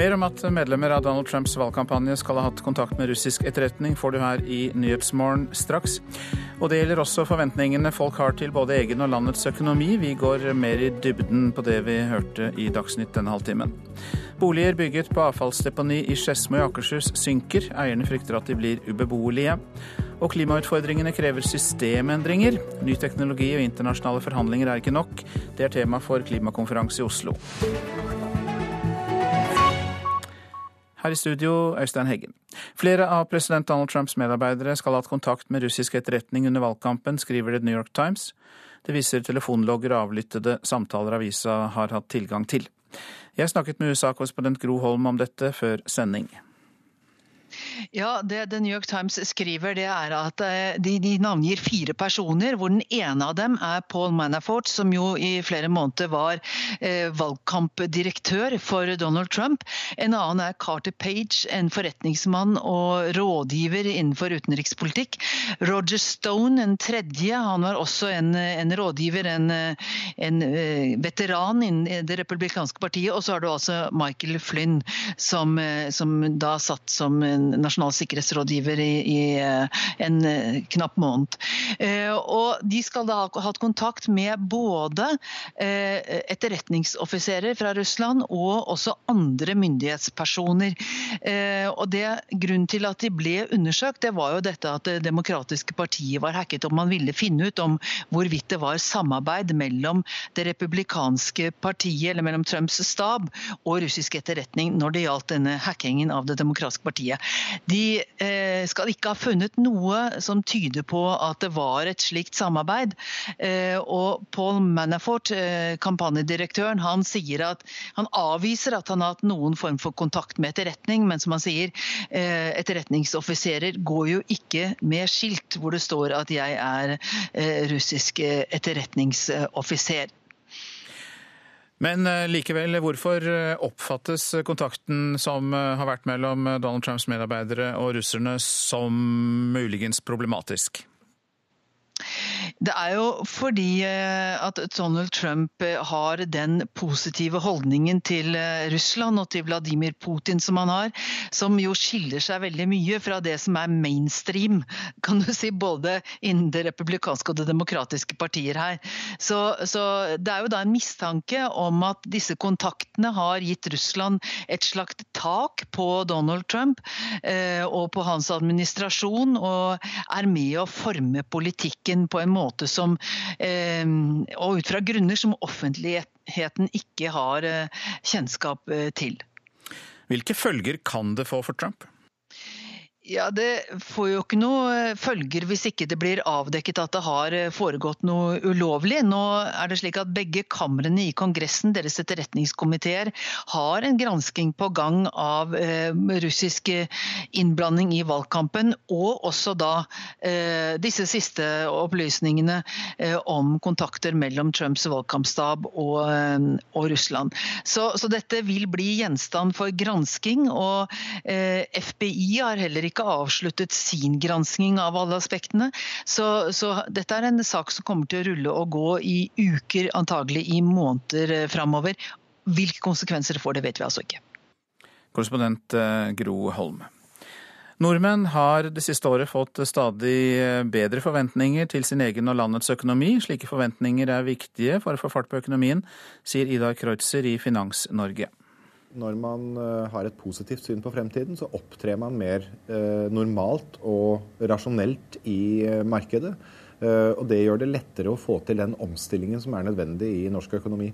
Mer om at medlemmer av Donald Trumps valgkampanje skal ha hatt kontakt med russisk etterretning, får du her i Nyhetsmorgen straks. Og det gjelder også forventningene folk har til både egen og landets økonomi. Vi går mer i dybden på det vi hørte i Dagsnytt denne halvtimen. Boliger bygget på avfallsdeponi i Skedsmo i Akershus synker. Eierne frykter at de blir ubeboelige. Og klimautfordringene krever systemendringer. Ny teknologi og internasjonale forhandlinger er ikke nok. Det er tema for klimakonferanse i Oslo. Her i studio, Øystein Heggen. Flere av president Donald Trumps medarbeidere skal ha hatt kontakt med russisk etterretning under valgkampen, skriver The New York Times. Det viser telefonlogger og avlyttede samtaler avisa har hatt tilgang til. Jeg snakket med USA-korrespondent Gro Holm om dette før sending. Ja, Det The New York Times skriver, det er at eh, de, de, navngir fire personer, hvor den ene av dem er Paul Manafort, som jo i flere måneder var eh, valgkampdirektør for Donald Trump. En annen er Carter Page, en forretningsmann og rådgiver innenfor utenrikspolitikk. Roger Stone, en tredje, han var også en, en rådgiver, en, en uh, veteran innen det republikanske partiet. Og så har du altså Michael Flynn, som, uh, som da satt som nasjonal nasjonal sikkerhetsrådgiver i, i eh, en eh, knapp måned. Eh, og de skal da ha hatt kontakt med både etterretningsoffiserer fra Russland og også andre myndighetspersoner. Og det Grunnen til at de ble undersøkt, det var jo dette at Det demokratiske partiet var hacket. Om Man ville finne ut om hvorvidt det var samarbeid mellom det republikanske partiet, eller mellom Trumps stab og russisk etterretning når det gjaldt denne hackingen av Det demokratiske partiet. De eh, skal ikke ha funnet noe som tyder på at det var et slikt samarbeid. Eh, og Paul Manafort, eh, kampanjedirektøren, han sier at han avviser at han har hatt noen form for kontakt med etterretning, men som han sier, etterretningsoffiserer går jo ikke med skilt hvor det står at jeg er russisk etterretningsoffiser. Men eh, likevel, hvorfor eh, oppfattes kontakten som eh, har vært mellom Donald Trumps medarbeidere og russerne som muligens problematisk? Det er jo fordi eh, at Donald Trump eh, har den positive holdningen til eh, Russland og til Vladimir Putin som han har, som jo skiller seg veldig mye fra det som er mainstream, kan du si, både innen det republikanske og det demokratiske partier her. Så, så det er jo da en mistanke om at disse kontaktene har gitt Russland et slags tak på Donald Trump og på hans administrasjon, og er med å forme politikken på en måte måte som eh, Og ut fra grunner som offentligheten ikke har eh, kjennskap eh, til. Hvilke følger kan det få for Trump? Ja, Det får jo ikke noe eh, følger hvis ikke det blir avdekket at det har eh, foregått noe ulovlig. Nå er det slik at Begge kamrene i Kongressen, deres etterretningskomiteer, har en gransking på gang av eh, russisk innblanding i valgkampen, og også da eh, disse siste opplysningene eh, om kontakter mellom Trumps valgkampstab og, eh, og Russland. Så, så, dette vil bli gjenstand for gransking, og FBI har heller ikke ikke avsluttet sin gransking av alle aspektene. Så, så, dette er en sak som kommer til å rulle og gå i uker, antagelig i måneder eh, framover. Hvilke konsekvenser det får, det vet vi altså ikke. Korrespondent eh, Gro Holm. Nordmenn har det siste året fått stadig eh, bedre forventninger til sin egen og landets økonomi. Slike forventninger er viktige for å få fart på økonomien, sier Ida Kreutzer i Finans-Norge. Når man eh, har et positivt syn på fremtiden, så opptrer man mer eh, normalt og rasjonelt i eh, markedet. Og det gjør det lettere å få til den omstillingen som er nødvendig i norsk økonomi.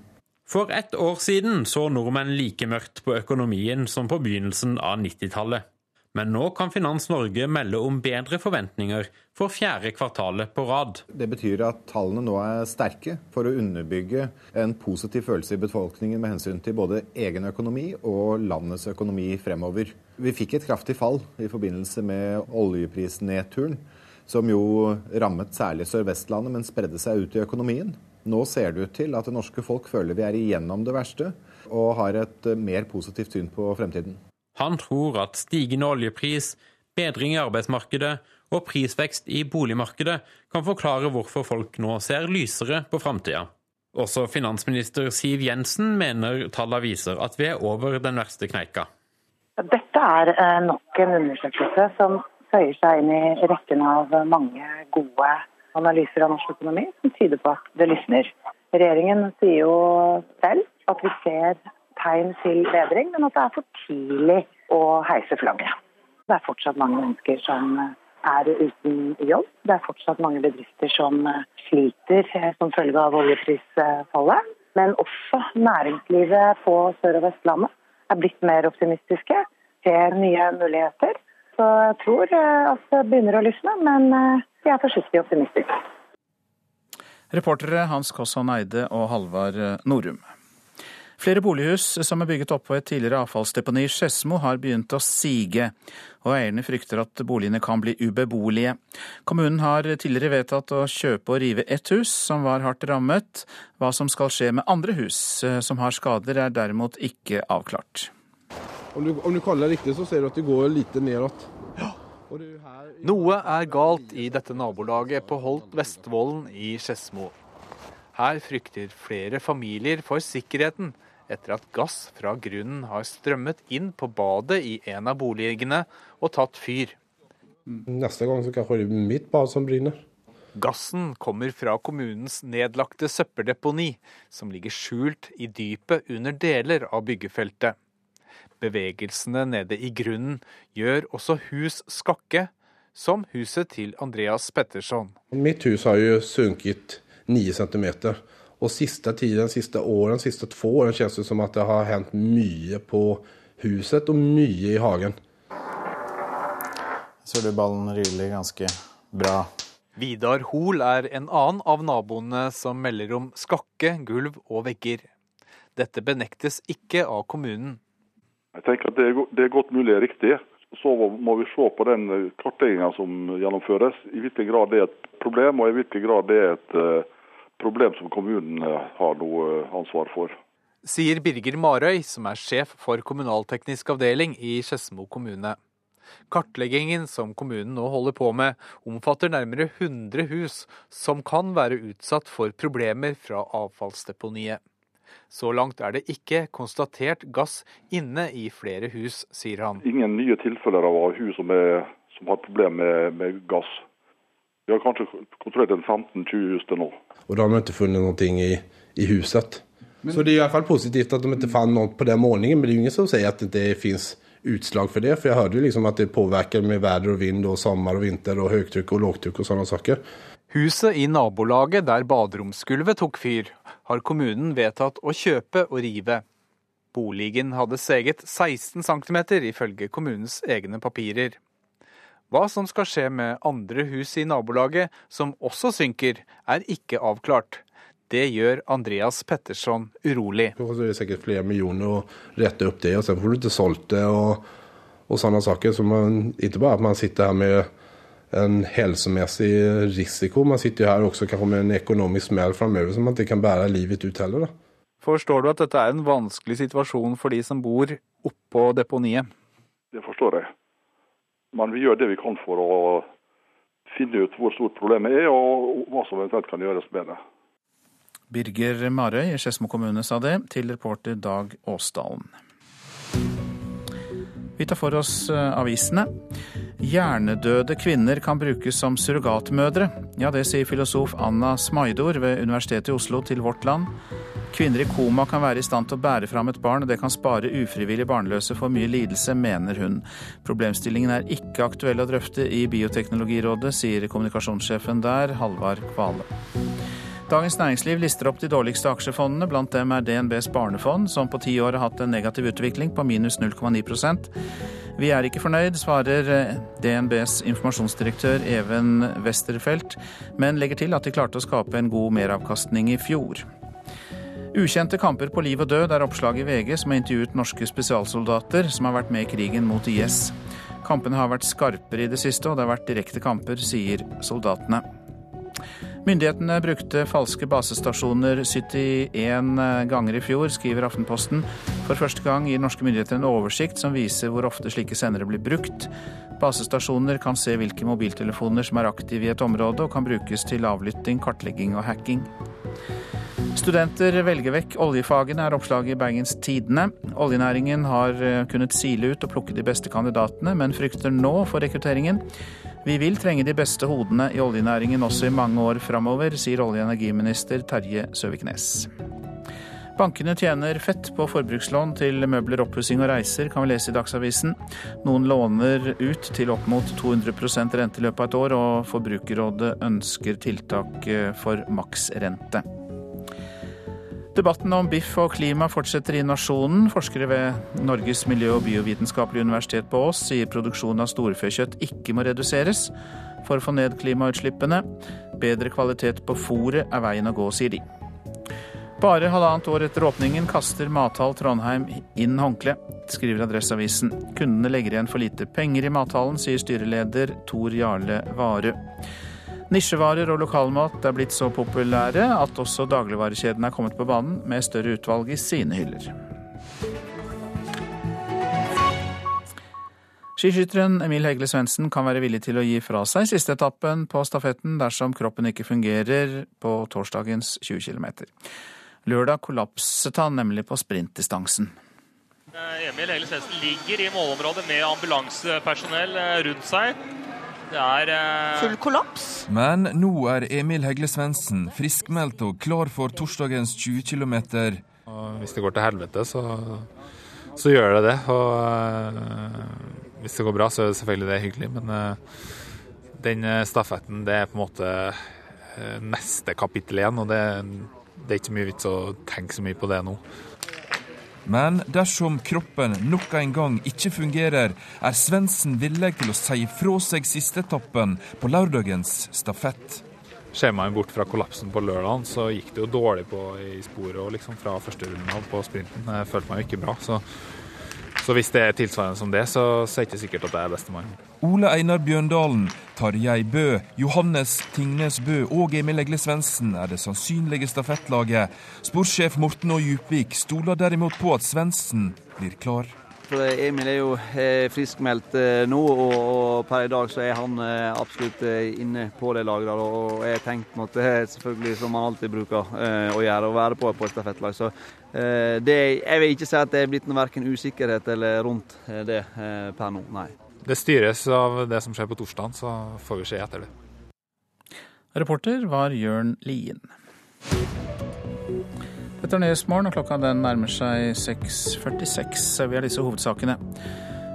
For ett år siden så nordmenn like mørkt på økonomien som på begynnelsen av 90-tallet. Men nå kan Finans Norge melde om bedre forventninger for fjerde kvartalet på rad. Det betyr at tallene nå er sterke for å underbygge en positiv følelse i befolkningen med hensyn til både egen økonomi og landets økonomi fremover. Vi fikk et kraftig fall i forbindelse med oljeprisnedturen, som jo rammet særlig Sør-Vestlandet, men spredde seg ut i økonomien. Nå ser det ut til at det norske folk føler vi er igjennom det verste, og har et mer positivt syn på fremtiden. Han tror at stigende oljepris, bedring i arbeidsmarkedet og prisvekst i boligmarkedet kan forklare hvorfor folk nå ser lysere på framtida. Også finansminister Siv Jensen mener tallene viser at vi er over den verste kneika. Dette er eh, nok en undersøkelse som føyer seg inn i rekken av mange gode analyser av norsk økonomi som tyder på at det lysner. Regjeringen sier jo selv at vi ser tegn til bedring, men at det er for tidlig å heise flagget. Det er fortsatt mange mennesker som er uten jobb. Det er fortsatt mange bedrifter som sliter som følge av oljeprisfallet. Men også næringslivet på Sør- og Vestlandet er blitt mer optimistiske, ser nye muligheter. Så jeg tror eh, at det begynner å lysne, men eh, jeg er forsiktig optimistisk. Reportere Hans Kosson Eide og Halvard Norum. Flere bolighus som er bygget oppå et tidligere avfallsdeponi i Skedsmo har begynt å sige, og eierne frykter at boligene kan bli ubeboelige. Kommunen har tidligere vedtatt å kjøpe og rive ett hus som var hardt rammet. Hva som skal skje med andre hus eh, som har skader, er derimot ikke avklart. Om du, om du kaller riktig, så ser du at det går litt nedåt. Ja. Noe er galt i dette nabolaget på Holt Vestvollen i Skedsmo. Her frykter flere familier for sikkerheten etter at gass fra grunnen har strømmet inn på badet i en av boligene og tatt fyr. Neste gang så kanskje det er mitt bad som brenner. Gassen kommer fra kommunens nedlagte søppeldeponi, som ligger skjult i dypet under deler av byggefeltet. Bevegelsene nede i grunnen gjør også hus skakke, som huset til Andreas Petterson. Mitt hus har jo sunket 9 centimeter. Og siste tiden, siste årene, siste to årene kjennes det som at det har hendt mye på huset og mye i hagen. Så du ballen ryler ganske bra. Vidar Hol er en annen av naboene som melder om skakke, gulv og vegger. Dette benektes ikke av kommunen. Jeg tenker at Det er godt mulig riktig. Så må vi se på den kartlegginga som gjennomføres. I hvilken grad det er et problem, og i hvilken grad det er et eh, problem som kommunen har noe eh, ansvar for. Sier Birger Marøy, som er sjef for kommunalteknisk avdeling i Skedsmo kommune. Kartleggingen som kommunen nå holder på med, omfatter nærmere 100 hus som kan være utsatt for problemer fra avfallsdeponiet. Så langt er det ikke konstatert gass inne i flere hus, sier han. Ingen nye tilfeller av hus som, er, som har problemer med, med gass. Vi har kanskje kontrollert en 15-20 hus til nå. Og da har vi ikke funnet noe i, i huset. Men... Så det er i hvert fall positivt at de ikke fant noe på den målingen, men det er ingen som sier at det ikke finnes utslag for det. For jeg hørte jo liksom at det påvirker med vær og vind og sommer og vinter og høytrykk og lavtrykk og sånne saker. Huset i nabolaget der baderomsgulvet tok fyr, har kommunen vedtatt å kjøpe og rive. Boligen hadde seget 16 cm ifølge kommunens egne papirer. Hva som skal skje med andre hus i nabolaget som også synker, er ikke avklart. Det gjør Andreas Petterson urolig. Det er sikkert flere millioner å rette opp det, og så får du ikke solgt det og, og sånne saker. Så man, ikke bare at man sitter her med en helsemessig risiko, man sitter her også kanskje med en økonomisk smell framover som man ikke kan bære livet ut heller. Da. Forstår du at dette er en vanskelig situasjon for de som bor oppå deponiet? Det forstår jeg. Men vi gjør det vi kan for å finne ut hvor stort problemet er, og hva som eventuelt kan gjøres med det. Birger Marøy i Skedsmo kommune sa det, til reporter Dag Åsdalen. Vi tar for oss eh, avisene. Hjernedøde kvinner kan brukes som surrogatmødre. Ja, det sier filosof Anna Smaidor ved Universitetet i Oslo til Vårt Land. Kvinner i koma kan være i stand til å bære fram et barn, og det kan spare ufrivillig barnløse for mye lidelse, mener hun. Problemstillingen er ikke aktuell å drøfte i Bioteknologirådet, sier kommunikasjonssjefen der, Halvard Kvale. Dagens Næringsliv lister opp de dårligste aksjefondene. Blant dem er DNBs barnefond, som på ti år har hatt en negativ utvikling på minus 0,9% Vi er ikke fornøyd, svarer eh, DNBs informasjonsdirektør Even Westerfelt, men legger til at de klarte å skape en god meravkastning i fjor. Ukjente kamper på liv og død er oppslag i VG, som har intervjuet norske spesialsoldater som har vært med i krigen mot IS. Kampene har vært skarpere i det siste, og det har vært direkte kamper, sier soldatene. Myndighetene brukte falske basestasjoner 71 ganger i fjor, skriver Aftenposten. For første gang gir norske myndigheter en oversikt som viser hvor ofte slike sendere blir brukt. Basestasjoner kan se hvilke mobiltelefoner som er aktive i et område, og kan brukes til avlytting, kartlegging og hacking. Studenter velger vekk oljefagene, er oppslaget i Bergens Tidende. Oljenæringen har eh, kunnet sile ut og plukke de beste kandidatene, men frykter nå for rekrutteringen. Vi vil trenge de beste hodene i oljenæringen også i mange år framover, sier olje- og energiminister Terje Søviknes. Bankene tjener fett på forbrukslån til møbler, oppussing og reiser, kan vi lese i Dagsavisen. Noen låner ut til opp mot 200 rente i løpet av et år, og Forbrukerrådet ønsker tiltak eh, for maksrente. Debatten om biff og klima fortsetter i Nasjonen. Forskere ved Norges miljø- og biovitenskapelige universitet på Ås sier produksjonen av storfekjøtt ikke må reduseres for å få ned klimautslippene. Bedre kvalitet på fôret er veien å gå, sier de. Bare halvannet år etter åpningen kaster Mathall Trondheim inn håndkle, skriver Adresseavisen. Kundene legger igjen for lite penger i mathallen, sier styreleder Tor Jarle Varø. Nisjevarer og lokalmat er blitt så populære at også dagligvarekjedene er kommet på banen med større utvalg i sine hyller. Skiskytteren Emil Hegle Svendsen kan være villig til å gi fra seg siste etappen på stafetten dersom kroppen ikke fungerer på torsdagens 20 km. Lørdag kollapset han nemlig på sprintdistansen. Emil Hegle Svendsen ligger i målområdet med ambulansepersonell eh, rundt seg. Det er eh... Full kollaps. Men nå er Emil Hegle Svendsen friskmeldt og klar for torsdagens 20 km. Hvis det går til helvete, så, så gjør det det. Og uh, hvis det går bra, så er det selvfølgelig det hyggelig, men uh, den eh, stafetten det er på en måte uh, neste kapittel igjen. Og det, det er ikke mye vits å tenke så mye på det nå. Men dersom kroppen nok en gang ikke fungerer, er Svendsen villig til å si fra seg sisteetappen på lørdagens stafett. Ser man bort fra kollapsen på lørdag, så gikk det jo dårlig på i sporet og liksom fra første av på sprinten. Jeg følte meg jo ikke bra. så så hvis det er tilsvarende som det, så, så er det ikke sikkert at jeg er bestemann. Ole Einar Bjørndalen, Tarjei Bø, Johannes Tingnes Bø og Emil Egle Svendsen er det sannsynlige stafettlaget. Sportssjef Morten og Djupvik stoler derimot på at Svendsen blir klar. Emil er jo eh, friskmeldt eh, nå, og per i dag så er han eh, absolutt inne på det laget. Og jeg tenkte måtte, selvfølgelig, som han alltid bruker å gjøre, å være på på et stafettlag. Så det, jeg vil ikke si at det er blitt noe verken usikkerhet eller rundt det per nå, nei. Det styres av det som skjer på torsdag, så får vi se etter det. Reporter var Jørn Lien. Dette er Nyhetsmorgen, og klokka den nærmer seg 6.46. Vi har disse hovedsakene.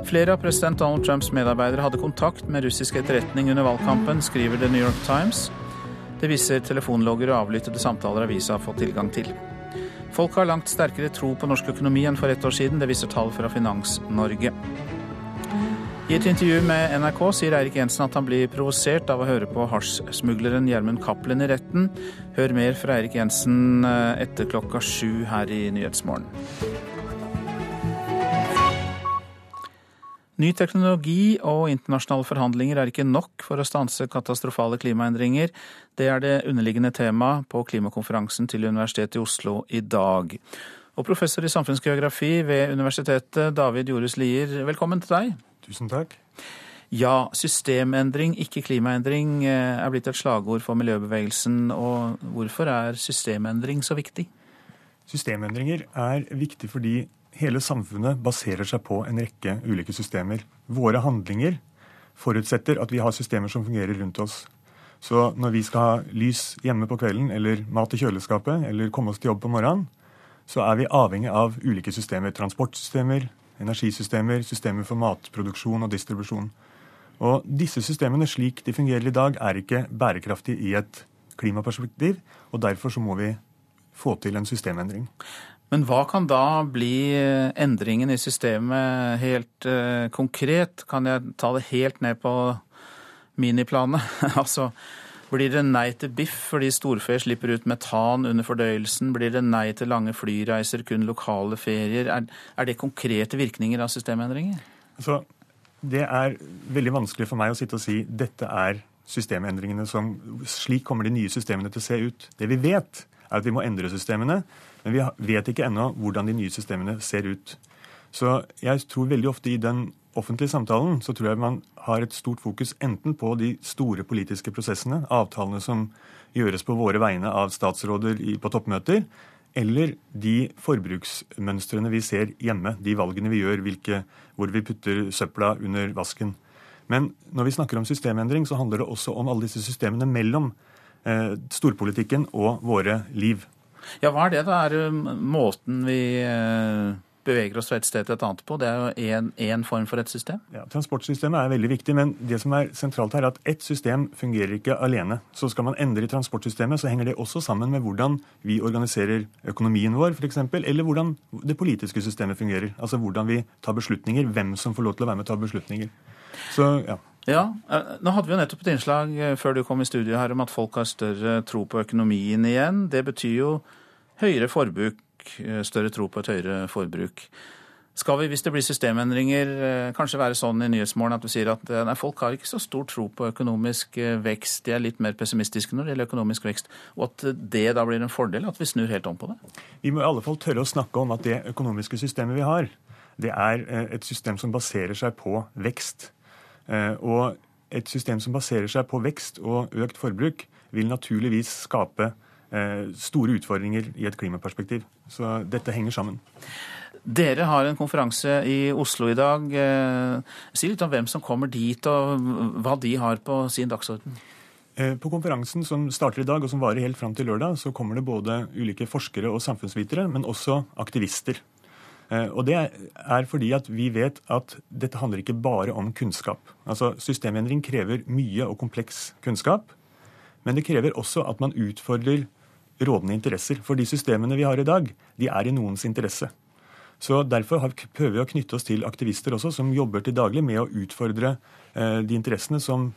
Flere av president Donald Trumps medarbeidere hadde kontakt med russisk etterretning under valgkampen, skriver The New York Times. Det viser telefonlogger og avlyttede samtaler avisa har fått tilgang til. Folk har langt sterkere tro på norsk økonomi enn for ett år siden. Det viser tall fra Finans-Norge. I et intervju med NRK sier Eirik Jensen at han blir provosert av å høre på hasjsmugleren Gjermund Cappelen i retten. Hør mer fra Eirik Jensen eh, etter klokka sju her i Nyhetsmorgen. Ny teknologi og internasjonale forhandlinger er ikke nok for å stanse katastrofale klimaendringer. Det er det underliggende temaet på klimakonferansen til Universitetet i Oslo i dag. Og professor i samfunnsgeografi ved universitetet, David Jorus Lier, velkommen til deg. Tusen takk. Ja, systemendring, ikke klimaendring, eh, er blitt et slagord for miljøbevegelsen. Og hvorfor er systemendring så viktig? Systemendringer er viktig fordi hele samfunnet baserer seg på en rekke ulike systemer. Våre handlinger forutsetter at vi har systemer som fungerer rundt oss. Så når vi skal ha lys hjemme på kvelden, eller mat i kjøleskapet, eller komme oss til jobb på morgenen, så er vi avhengig av ulike systemer. Transportsystemer, energisystemer, systemer for matproduksjon og distribusjon. Og disse systemene slik de fungerer i dag, er ikke bærekraftige i et klimaperspektiv, og derfor så må vi få til en systemendring. Men hva kan da bli eh, endringen i systemet helt uh, konkret? Kan jeg ta det helt ned på miniplanet? altså, blir det nei til biff fordi storfe slipper ut metan under fordøyelsen? Blir det nei til lange flyreiser, kun lokale ferier? Er, er det konkrete virkninger av systemendringer? Altså, det er veldig vanskelig for meg å sitte og si dette er systemendringene som Slik kommer de nye systemene til å se ut. Det vi vet, er at vi må endre systemene. Men vi vet ikke ennå hvordan de nye systemene ser ut. Så jeg tror veldig ofte i den offentlige samtalen så tror jeg man har et stort fokus enten på de store politiske prosessene, avtalene som gjøres på våre vegne av statsråder på toppmøter, eller de forbruksmønstrene vi ser hjemme, de valgene vi gjør, hvilke, hvor vi putter søpla under vasken. Men når vi snakker om systemendring, så handler det også om alle disse systemene mellom eh, storpolitikken og våre liv. Ja, hva er det Det Er måten vi eh beveger oss fra et sted til et annet på. Det er jo én form for et system. Ja, Transportsystemet er veldig viktig, men det som er sentralt her er at ett system fungerer ikke alene. Så skal man endre i transportsystemet, så henger det også sammen med hvordan vi organiserer økonomien vår, f.eks., eller hvordan det politiske systemet fungerer. Altså hvordan vi tar beslutninger, hvem som får lov til å være med og ta beslutninger. Så, ja. Ja, eh, Nå hadde vi jo nettopp et innslag eh, før du kom i studio her om at folk har større tro på økonomien igjen. Det betyr jo høyere forbruk Eh, større tro på et høyere forbruk. Skal vi, hvis det blir systemendringer, eh, kanskje være sånn i Nyhetsmorgen at vi sier at eh, nei, folk har ikke så stor tro på økonomisk vekst, de er litt mer pessimistiske når det gjelder økonomisk vekst, og at det da blir en fordel at vi snur helt om på det? Vi må i alle fall tørre å snakke om at det økonomiske systemet vi har, det er et system som baserer seg på vekst. Og et system som baserer seg på vekst og økt forbruk, vil naturligvis skape store utfordringer i et klimaperspektiv. Så dette henger sammen. Dere har en konferanse i Oslo i dag. Eh, si litt om hvem som kommer dit, og hva de har på sin dagsorden. Eh, på konferansen som starter i dag, og som varer helt fram til lørdag, så kommer det både ulike forskere og samfunnsvitere, men også aktivister. Eh, og Det er fordi at vi vet at dette handler ikke bare om kunnskap. Altså Systemendring krever mye og kompleks kunnskap, men det krever også at man utfordrer rådende interesser. For de systemene vi har i dag, de er i noens interesse. Så Derfor prøver vi å knytte oss til aktivister også, som jobber til daglig med å utfordre eh, de interessene som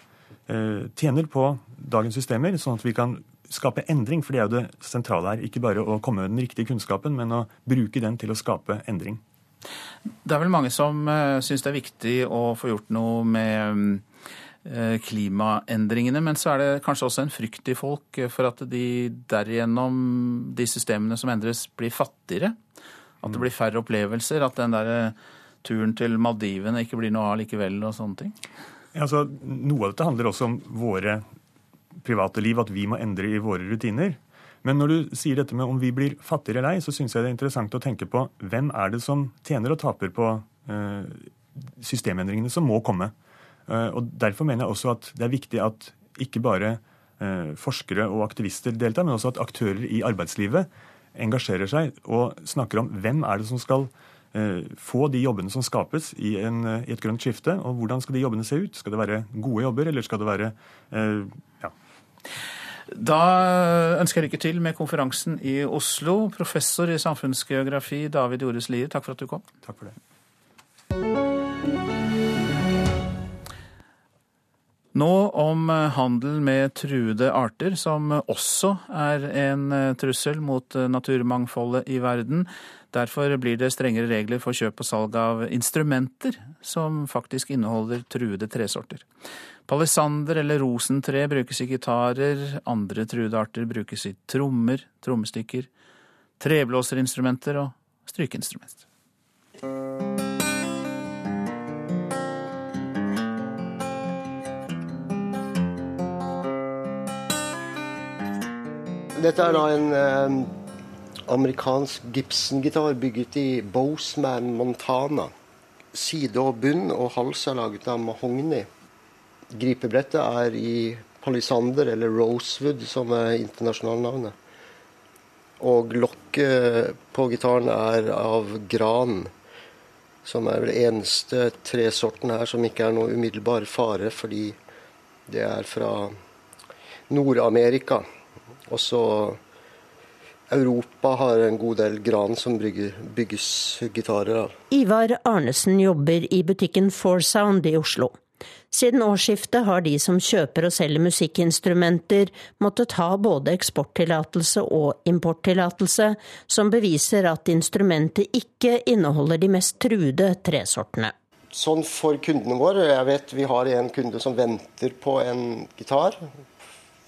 eh, tjener på dagens systemer, sånn at vi kan skape endring. For det er jo det sentrale her. Ikke bare å komme med den riktige kunnskapen, men å bruke den til å skape endring. Det er vel mange som uh, syns det er viktig å få gjort noe med Eh, klimaendringene. Men så er det kanskje også en frykt i folk for at de derigjennom, de systemene som endres, blir fattigere. At det blir færre opplevelser. At den der eh, turen til Maldivene ikke blir noe av likevel, og sånne ting. Ja, altså, noe av dette handler også om våre private liv, at vi må endre i våre rutiner. Men når du sier dette med om vi blir fattigere eller ei, så syns jeg det er interessant å tenke på hvem er det som tjener og taper på eh, systemendringene som må komme. Eh, og Derfor mener jeg også at det er viktig at ikke bare eh, forskere og aktivister deltar, men også at aktører i arbeidslivet engasjerer seg og snakker om hvem er det som skal eh, få de jobbene som skapes i, en, i, et grønt skifte, og hvordan skal de jobbene se ut? Skal det være gode jobber, eller skal det være ja. Da ønsker jeg lykke til med konferansen i Oslo. Professor i samfunnsgeografi David Jores Lier, takk for at du kom. Takk for det. Nå om eh, handel med truede arter, som også er en eh, trussel mot eh, naturmangfoldet i verden. Derfor blir det strengere regler for kjøp og salg av instrumenter som faktisk inneholder truede tresorter. Palisander eller rosentre brukes i gitarer, andre truede arter brukes i trommer, trommestikker, treblåserinstrumenter og strykeinstrumenter. Dette er da en eh, amerikansk Gibson-gitar bygget i Boseman, Montana. Side og bunn og hals er laget av mahogni. Gripebrettet er i palisander, eller rosewood, som er internasjonalnavnet. Og lokket på gitaren er av gran, som er vel eneste tresorten her som ikke er noe umiddelbar fare, fordi det er fra Nord-Amerika. Også Europa har en god del gran som bygger, bygges gitarer av. Ivar Arnesen jobber i butikken Foursound i Oslo. Siden årsskiftet har de som kjøper og selger musikkinstrumenter måttet ha både eksporttillatelse og importtillatelse, som beviser at instrumentet ikke inneholder de mest truede tresortene. Sånn for kundene våre, jeg vet vi har en kunde som venter på en gitar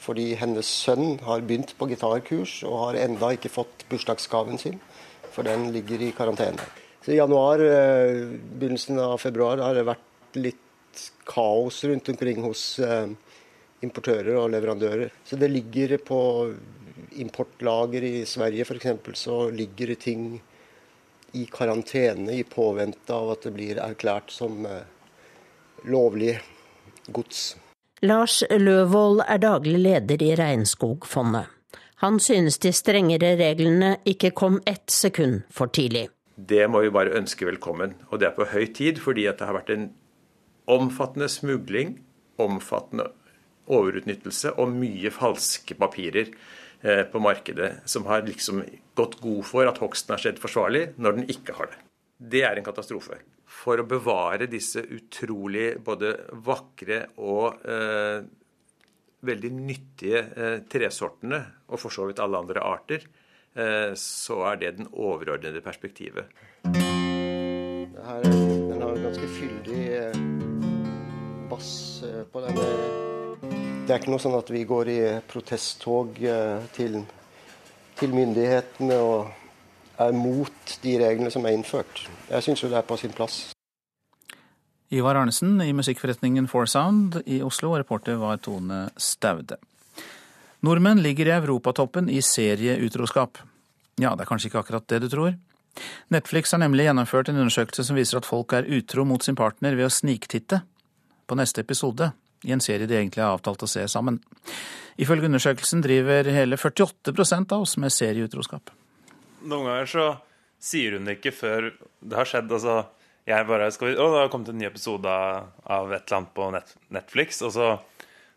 fordi hennes sønn har begynt på gitarkurs og har enda ikke fått bursdagsgaven sin, for den ligger i karantene. Så I januar, eh, begynnelsen av februar har det vært litt kaos rundt omkring hos eh, importører og leverandører. Så det ligger på importlager i Sverige f.eks. så ligger det ting i karantene i påvente av at det blir erklært som eh, lovlig gods. Lars Løvold er daglig leder i Regnskogfondet. Han synes de strengere reglene ikke kom ett sekund for tidlig. Det må vi bare ønske velkommen. Og det er på høy tid, fordi det har vært en omfattende smugling, omfattende overutnyttelse og mye falske papirer eh, på markedet, som har liksom gått god for at hogsten har skjedd forsvarlig, når den ikke har det. Det er en katastrofe. For å bevare disse utrolig både vakre og eh, veldig nyttige eh, tresortene, og for så vidt alle andre arter, eh, så er det den overordnede perspektivet. Her, den har en ganske fyldig eh, bass eh, på den. Det er ikke noe sånn at vi går i protesttog eh, til, til myndighetene og er mot de reglene som er innført. Jeg syns jo det er på sin plass. Ivar Arnesen i musikkforretningen Four Sound i Oslo, og reporter var Tone Staude. Nordmenn ligger i europatoppen i serieutroskap. Ja, det er kanskje ikke akkurat det du tror. Netflix har nemlig gjennomført en undersøkelse som viser at folk er utro mot sin partner ved å sniktitte på neste episode i en serie de egentlig har avtalt å se sammen. Ifølge undersøkelsen driver hele 48% av oss med serieutroskap. Noen ganger så sier hun det ikke før det har skjedd. altså jeg bare skal vi, Å, det har kommet en ny episode av et eller annet på Netflix, og så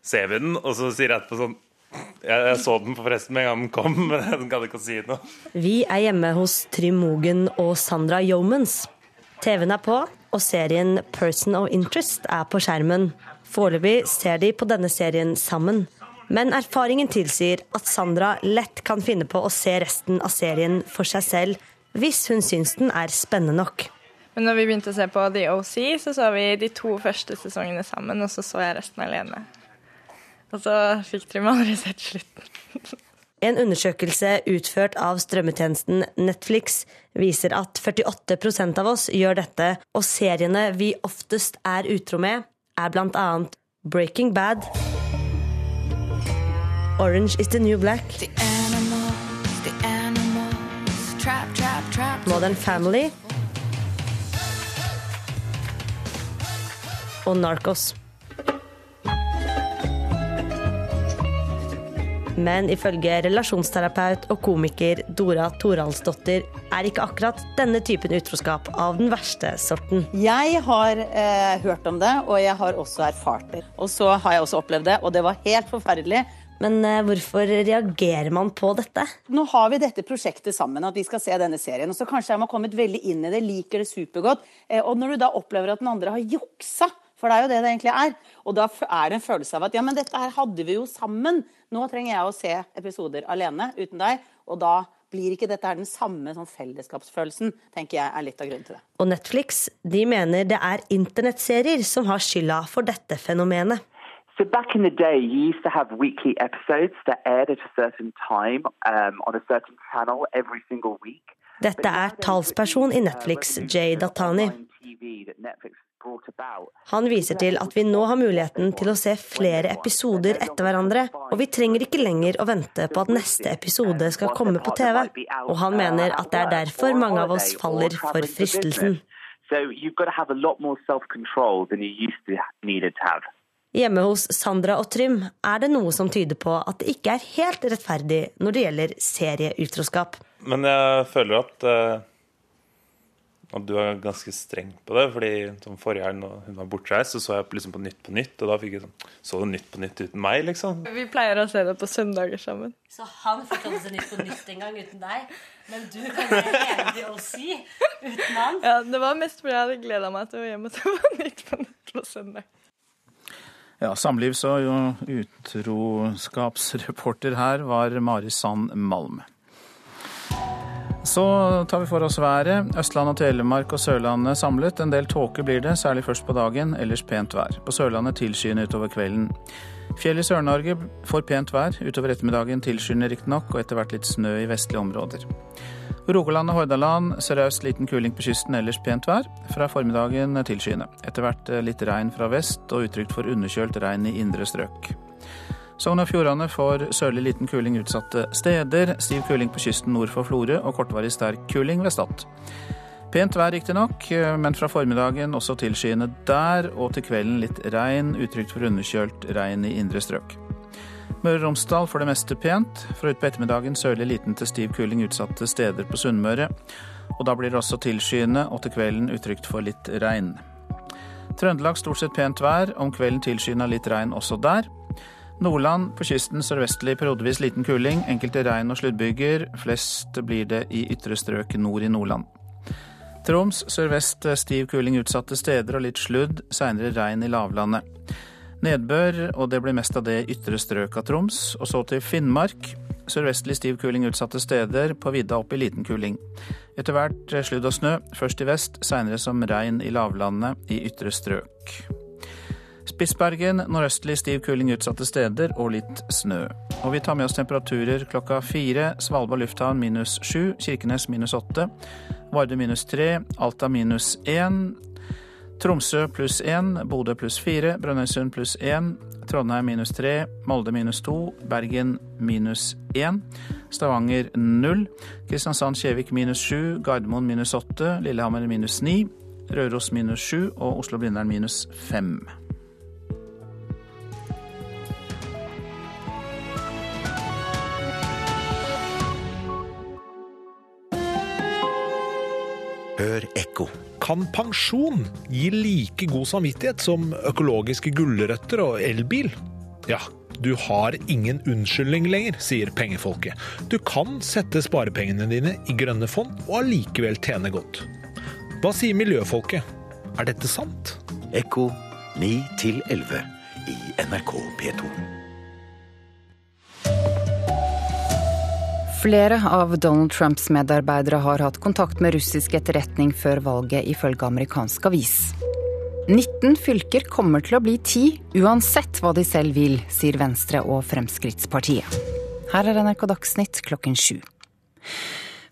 ser vi den, og så sier jeg etterpå sånn jeg, jeg, så den forresten med en gang den kom, men den gadd ikke si noe. Vi er hjemme hos Trym Mogen og Sandra Yeomans. TV-en er på, og serien Person of Interest er på skjermen. Foreløpig ser de på denne serien sammen. Men erfaringen tilsier at Sandra lett kan finne på å se resten av serien for seg selv, hvis hun syns den er spennende nok. Men når vi begynte å se på The OC, så så vi de to første sesongene sammen, og så så jeg resten alene. Og så fikk Trym aldri sett slutten. En undersøkelse utført av strømmetjenesten Netflix viser at 48% av oss gjør dette, og seriene vi oftest er utro med, er bl.a. Breaking Bad, Orange is the New Black, the animals, the animals, trap, trap, trap, Modern Family og Narcos. Men ifølge relasjonsterapeut og komiker Dora Toralsdottir er ikke akkurat denne typen utroskap av den verste sorten. Jeg har eh, hørt om det, og jeg har også erfart det. Og så har jeg også opplevd det, og det var helt forferdelig. Men eh, hvorfor reagerer man på dette? Nå har vi dette prosjektet sammen, at vi skal se denne serien. Og så kanskje har man kommet veldig inn i det, liker det supergodt. Eh, og når du da opplever at den andre har juksa for det er jo det det egentlig er. Og da er det en følelse av at ja, men dette her hadde vi jo sammen. Nå trenger jeg å se episoder alene uten deg. Og da blir ikke dette her den samme sånn fellesskapsfølelsen, tenker jeg er litt av grunnen til det. Og Netflix de mener det er internettserier som har skylda for dette fenomenet. So back in the day, you used to have weekly episodes that aired at a certain time um, on a certain channel every single week. Dette er talsperson i Netflix, Jay Datani. Han viser til at vi nå har muligheten til å se flere episoder etter hverandre, og vi trenger ikke lenger å vente på at neste episode skal komme på TV. Og han mener at det er derfor mange av oss faller for fristelsen. Hjemme hos Sandra og Trym er det noe som tyder på at det ikke er helt rettferdig når det gjelder serieutroskap. Men jeg føler at uh at du er ganske streng på det. fordi som Forrige helg når hun var bortreist, så så jeg liksom på Nytt på Nytt. Og da fikk jeg sånn Så du Nytt på Nytt uten meg, liksom? Vi pleier å se det på søndager sammen. Så han fikk lov til å se Nytt på Nytt en gang uten deg? Men du kan være enig å si uten han? Ja, det var mest fordi jeg hadde gleda meg til å hjem og se på Nytt på Nytt på søndag. Ja, Samlivs- og utroskapsreporter her var Mari Sand Malm. Så tar vi for oss været. Østland og Telemark og Sørlandet samlet. En del tåke blir det, særlig først på dagen, ellers pent vær. På Sørlandet tilskyende utover kvelden. Fjell i Sør-Norge får pent vær. Utover ettermiddagen tilskyende riktignok, og etter hvert litt snø i vestlige områder. Rogaland og Hordaland sørøst liten kuling på kysten, ellers pent vær. Fra formiddagen tilskyende. Etter hvert litt regn fra vest og utrygt for underkjølt regn i indre strøk. Sogn og Fjordane får sørlig liten kuling utsatte steder. Stiv kuling på kysten nord for Florø og kortvarig sterk kuling ved Stad. Pent vær riktignok, men fra formiddagen også tilskyende der, og til kvelden litt regn, utrygt for underkjølt regn i indre strøk. Møre og Romsdal for det meste pent. Fra utpå ettermiddagen sørlig liten til stiv kuling utsatte steder på Sunnmøre. Og da blir det også tilskyende, og til kvelden utrygt for litt regn. Trøndelag stort sett pent vær, om kvelden tilskyende litt regn også der. Nordland på kysten sørvestlig periodevis liten kuling, enkelte regn- og sluddbyger. Flest blir det i ytre strøk nord i Nordland. Troms sørvest stiv kuling utsatte steder og litt sludd, seinere regn i lavlandet. Nedbør, og det blir mest av det ytre strøk av Troms. Og så til Finnmark. Sørvestlig stiv kuling utsatte steder, på vidda opp i liten kuling. Etter hvert sludd og snø, først i vest, seinere som regn i lavlandet i ytre strøk. Spitsbergen nordøstlig stiv kuling utsatte steder og litt snø. Og vi tar med oss temperaturer klokka fire. Svalbard lufthavn minus sju, Kirkenes minus åtte, Vardø minus tre, Alta minus én, Tromsø pluss én, Bodø pluss fire, Brønnøysund pluss én, Trondheim minus tre, Molde minus to, Bergen minus én, Stavanger null, Kristiansand-Kjevik minus sju, Gardermoen minus åtte, Lillehammer minus ni, Røros minus sju og Oslo-Blindern minus fem. Hør ekko. Kan pensjon gi like god samvittighet som økologiske gulrøtter og elbil? Ja, du har ingen unnskyldning lenger, sier pengefolket. Du kan sette sparepengene dine i grønne fond og allikevel tjene godt. Hva sier miljøfolket? Er dette sant? Ekko 9 11 i NRK P2. Flere av Donald Trumps medarbeidere har hatt kontakt med russisk etterretning før valget, ifølge amerikansk avis. 19 fylker kommer til å bli 10, uansett hva de selv vil, sier Venstre og Fremskrittspartiet. Her er NRK Dagsnytt klokken sju.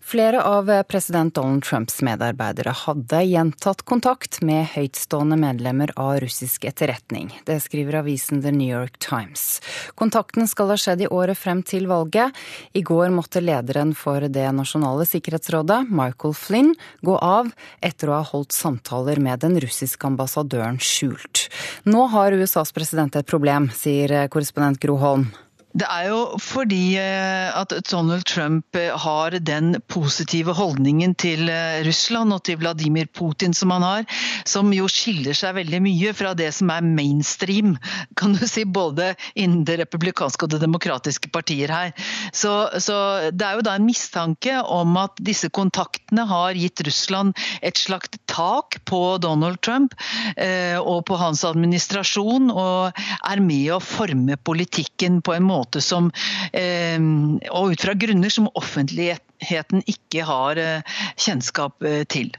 Flere av president Donald Trumps medarbeidere hadde gjentatt kontakt med høytstående medlemmer av russisk etterretning. Det skriver avisen The New York Times. Kontakten skal ha skjedd i året frem til valget. I går måtte lederen for Det nasjonale sikkerhetsrådet, Michael Flynn, gå av etter å ha holdt samtaler med den russiske ambassadøren skjult. Nå har USAs president et problem, sier korrespondent Gro Holm. Det er jo fordi at Donald Trump har den positive holdningen til Russland og til Vladimir Putin som han har, som jo skiller seg veldig mye fra det som er mainstream, kan du si, både innen det republikanske og det demokratiske partier her. Så, så det er jo da en mistanke om at disse kontaktene har gitt Russland et slags tak på Donald Trump og på hans administrasjon, og er med å forme politikken på en måte måte som, og ut fra grunner som offentligheten ikke har kjennskap til.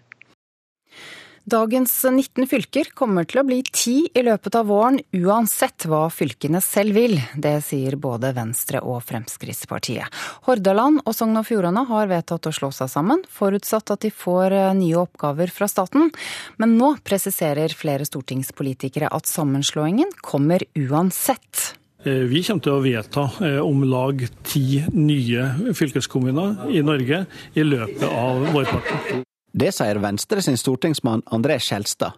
Dagens 19 fylker kommer til å bli ti i løpet av våren, uansett hva fylkene selv vil. Det sier både Venstre og Fremskrittspartiet. Hordaland og Sogn og Fjordane har vedtatt å slå seg sammen, forutsatt at de får nye oppgaver fra staten. Men nå presiserer flere stortingspolitikere at sammenslåingen kommer uansett. Vi kommer til å vedta om lag ti nye fylkeskommuner i Norge i løpet av vårparten. Det sier Venstre sin stortingsmann André Skjelstad.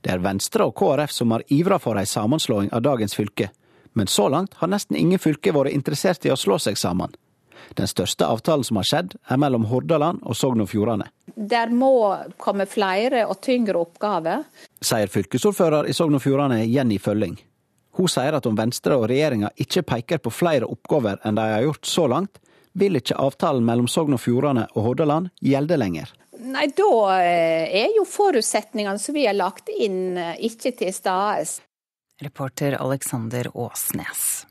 Det er Venstre og KrF som har ivra for ei sammenslåing av dagens fylke, men så langt har nesten ingen fylker vært interessert i å slå seg sammen. Den største avtalen som har skjedd, er mellom Hordaland og Sogn og Fjordane. Der må komme flere og tyngre oppgaver. Sier fylkesordfører i Sogn og Fjordane Jenny Følling. Hun sier at om Venstre og regjeringa ikke peker på flere oppgaver enn de har gjort så langt, vil ikke avtalen mellom Sogn og Fjordane og Hordaland gjelde lenger. Nei, da er jo forutsetningene som vi har lagt inn, ikke til stede. Reporter Alexander Åsnes.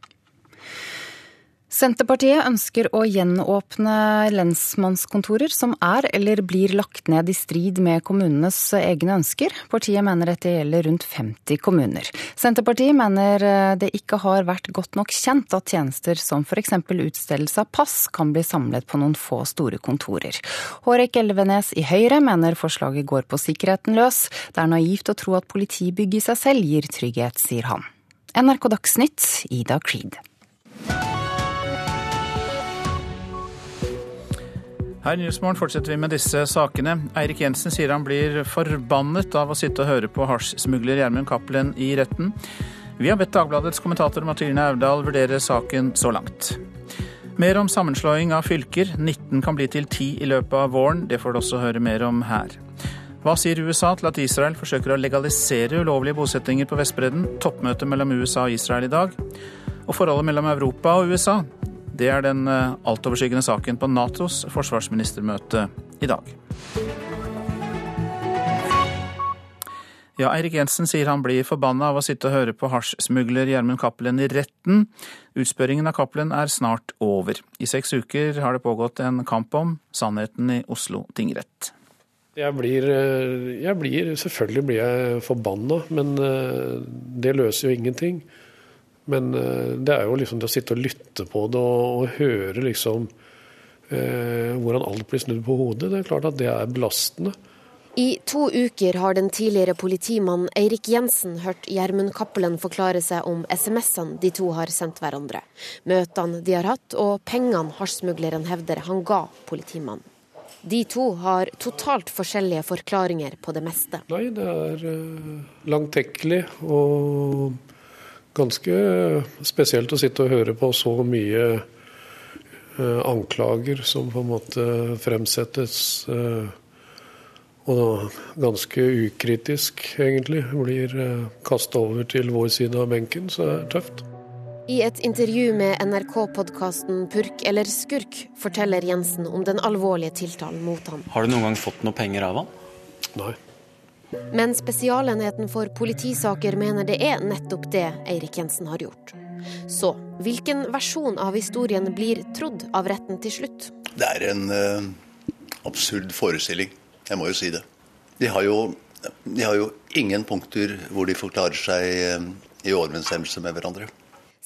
Senterpartiet ønsker å gjenåpne lensmannskontorer som er eller blir lagt ned i strid med kommunenes egne ønsker. Partiet mener dette gjelder rundt 50 kommuner. Senterpartiet mener det ikke har vært godt nok kjent at tjenester som f.eks. utstedelse av pass kan bli samlet på noen få store kontorer. Hårek Elvenes i Høyre mener forslaget går på sikkerheten løs. Det er naivt å tro at politibygg i seg selv gir trygghet, sier han. NRK Dagsnytt, Ida Creed. Her i Nyhetsmorgen fortsetter vi med disse sakene. Eirik Jensen sier han blir forbannet av å sitte og høre på hasjsmugler Gjermund Cappelen i retten. Vi har bedt Dagbladets kommentator Mathilde Aurdal vurdere saken så langt. Mer om sammenslåing av fylker. 19 kan bli til 10 i løpet av våren. Det får du også høre mer om her. Hva sier USA til at Israel forsøker å legalisere ulovlige bosettinger på Vestbredden? Toppmøte mellom USA og Israel i dag. Og forholdet mellom Europa og USA. Det er den eh, altoverskyggende saken på Natos forsvarsministermøte i dag. Ja, Eirik Jensen sier han blir forbanna av å sitte og høre på hasjsmugler Gjermund Cappelen i retten. Utspørringen av Cappelen er snart over. I seks uker har det pågått en kamp om sannheten i Oslo tingrett. Jeg blir, eh, jeg blir Selvfølgelig blir jeg forbanna, men eh, det løser jo ingenting. Men eh, det er jo liksom det å sitte og lytte på det og, og høre liksom eh, hvordan alt blir snudd på hodet, det er klart at det er belastende. I to uker har den tidligere politimannen Eirik Jensen hørt Gjermund Cappelen forklare seg om SMS-ene de to har sendt hverandre, møtene de har hatt og pengene hasjsmugleren hevder han ga politimannen. De to har totalt forskjellige forklaringer på det meste. Nei, det er uh, langtekkelig og ganske spesielt å sitte og høre på så mye eh, anklager som på en måte fremsettes. Eh, og ganske ukritisk, egentlig, blir eh, kasta over til vår side av benken. Så det er tøft. I et intervju med NRK-podkasten Purk eller skurk forteller Jensen om den alvorlige tiltalen mot ham. Har du noen gang fått noe penger av han? Nei. Men Spesialenheten for politisaker mener det er nettopp det Eirik Jensen har gjort. Så hvilken versjon av historien blir trodd av retten til slutt? Det er en uh, absurd forestilling. Jeg må jo si det. De har jo, de har jo ingen punkter hvor de forklarer seg uh, i overensstemmelse med hverandre.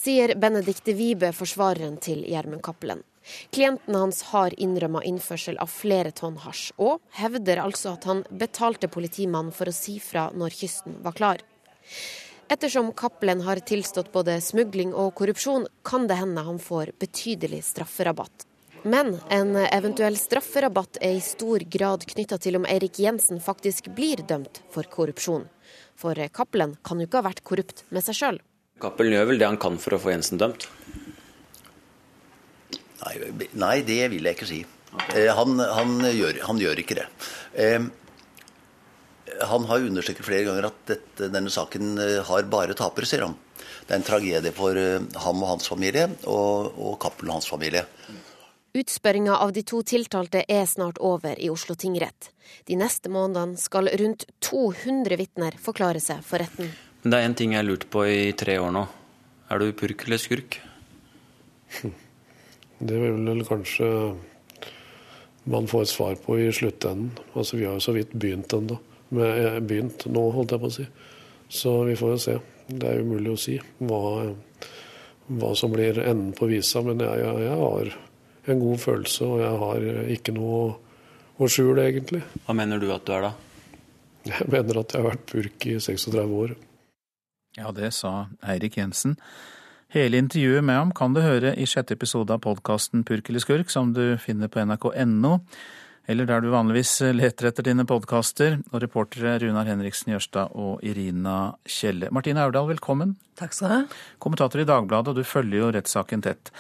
Sier Benedicte Wibe, forsvareren til Gjermund Cappelen. Klienten hans har innrømma innførsel av flere tonn hasj, og hevder altså at han betalte politimannen for å si fra når kysten var klar. Ettersom Cappelen har tilstått både smugling og korrupsjon, kan det hende han får betydelig strafferabatt. Men en eventuell strafferabatt er i stor grad knytta til om Eirik Jensen faktisk blir dømt for korrupsjon. For Cappelen kan jo ikke ha vært korrupt med seg sjøl. Cappelen gjør vel det han kan for å få Jensen dømt? Nei, nei, det vil jeg ikke si. Okay. Eh, han, han, gjør, han, gjør, ikke det. Eh, han har understreket flere ganger at dette, denne saken eh, har bare tapere, sier han. Det er en tragedie for ham og hans familie, og, og Cappelen og hans familie. Utspørringa av de to tiltalte er snart over i Oslo tingrett. De neste månedene skal rundt 200 vitner forklare seg for retten. Men det er én ting jeg har lurt på i tre år nå. Er du purk eller skurk? Det vil vel kanskje man få et svar på i sluttenden. Altså, vi har jo så vidt begynt ennå. Eh, begynt nå, holdt jeg på å si. Så vi får jo se. Det er umulig å si hva, hva som blir enden på visa. Men jeg, jeg, jeg, har en god følelse, og jeg har ikke noe å skjule, egentlig. Hva mener du at du er, da? Jeg mener at jeg har vært purk i 36 år. Ja, det sa Eirik Jensen. Hele intervjuet med ham kan du høre i sjette episode av podkasten Purk eller skurk, som du finner på nrk.no, eller der du vanligvis leter etter dine podkaster. Og reportere Runar Henriksen Jørstad og Irina Kjelle. Martine Aurdal, velkommen. Takk skal du ha. Kommentator i Dagbladet, og du følger jo rettssaken tett.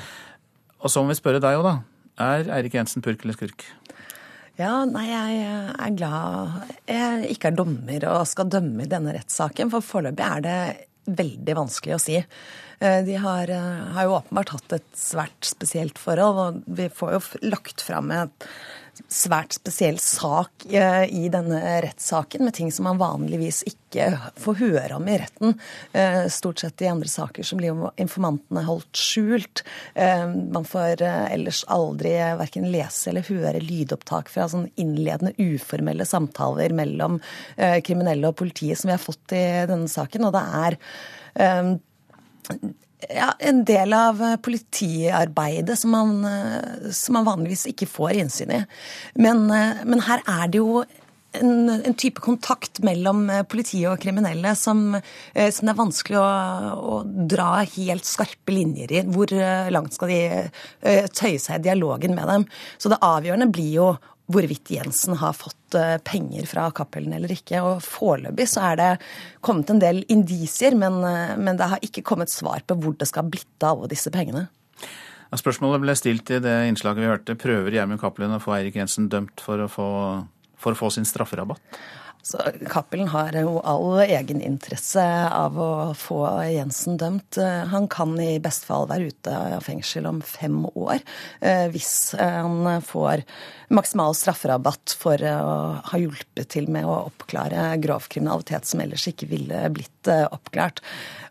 Og så må vi spørre deg òg, da. Er Eirik Jensen purk eller skurk? Ja, nei, jeg er glad jeg ikke er dommer og skal dømme i denne rettssaken. For foreløpig er det veldig vanskelig å si. Eh, de har, eh, har, jo åpenbart hatt et svært spesielt forhold. og Vi får jo lagt fram et svært spesiell sak eh, i denne rettssaken, med ting som man vanligvis ikke får høre om i retten. Eh, stort sett i andre saker så blir informantene holdt skjult. Eh, man får ellers aldri verken lese eller høre lydopptak fra sånn innledende uformelle samtaler mellom kriminelle og politiet som vi har fått i denne saken. Og det er ja, en del av eh, politiarbeidet som man, eh, som man vanligvis ikke får innsyn i. Men, eh, men her er det jo en, en, type kontakt mellom politiet og kriminelle som, som det er vanskelig å, å, dra helt skarpe linjer i. Hvor langt skal de tøye seg i dialogen med dem? Så det avgjørende blir jo hvorvidt Jensen har fått eh, penger fra Cappelen eller ikke. Og Foreløpig så er det kommet en del indisier, men, eh, men, det har ikke kommet svar på hvor det skal ha blitt av alle disse pengene. Spørsmålet ble stilt i det innslaget vi hørte. Prøver Gjermund Cappelen å få Eirik Jensen dømt for å få, for å få sin strafferabatt? Så Cappelen har jo all egeninteresse av å få Jensen dømt. Han kan i beste fall være ute av fengsel om fem år eh, hvis han får maksimal strafferabatt for å ha hjulpet til med å oppklare grov kriminalitet som ellers ikke ville blitt eh, oppklart.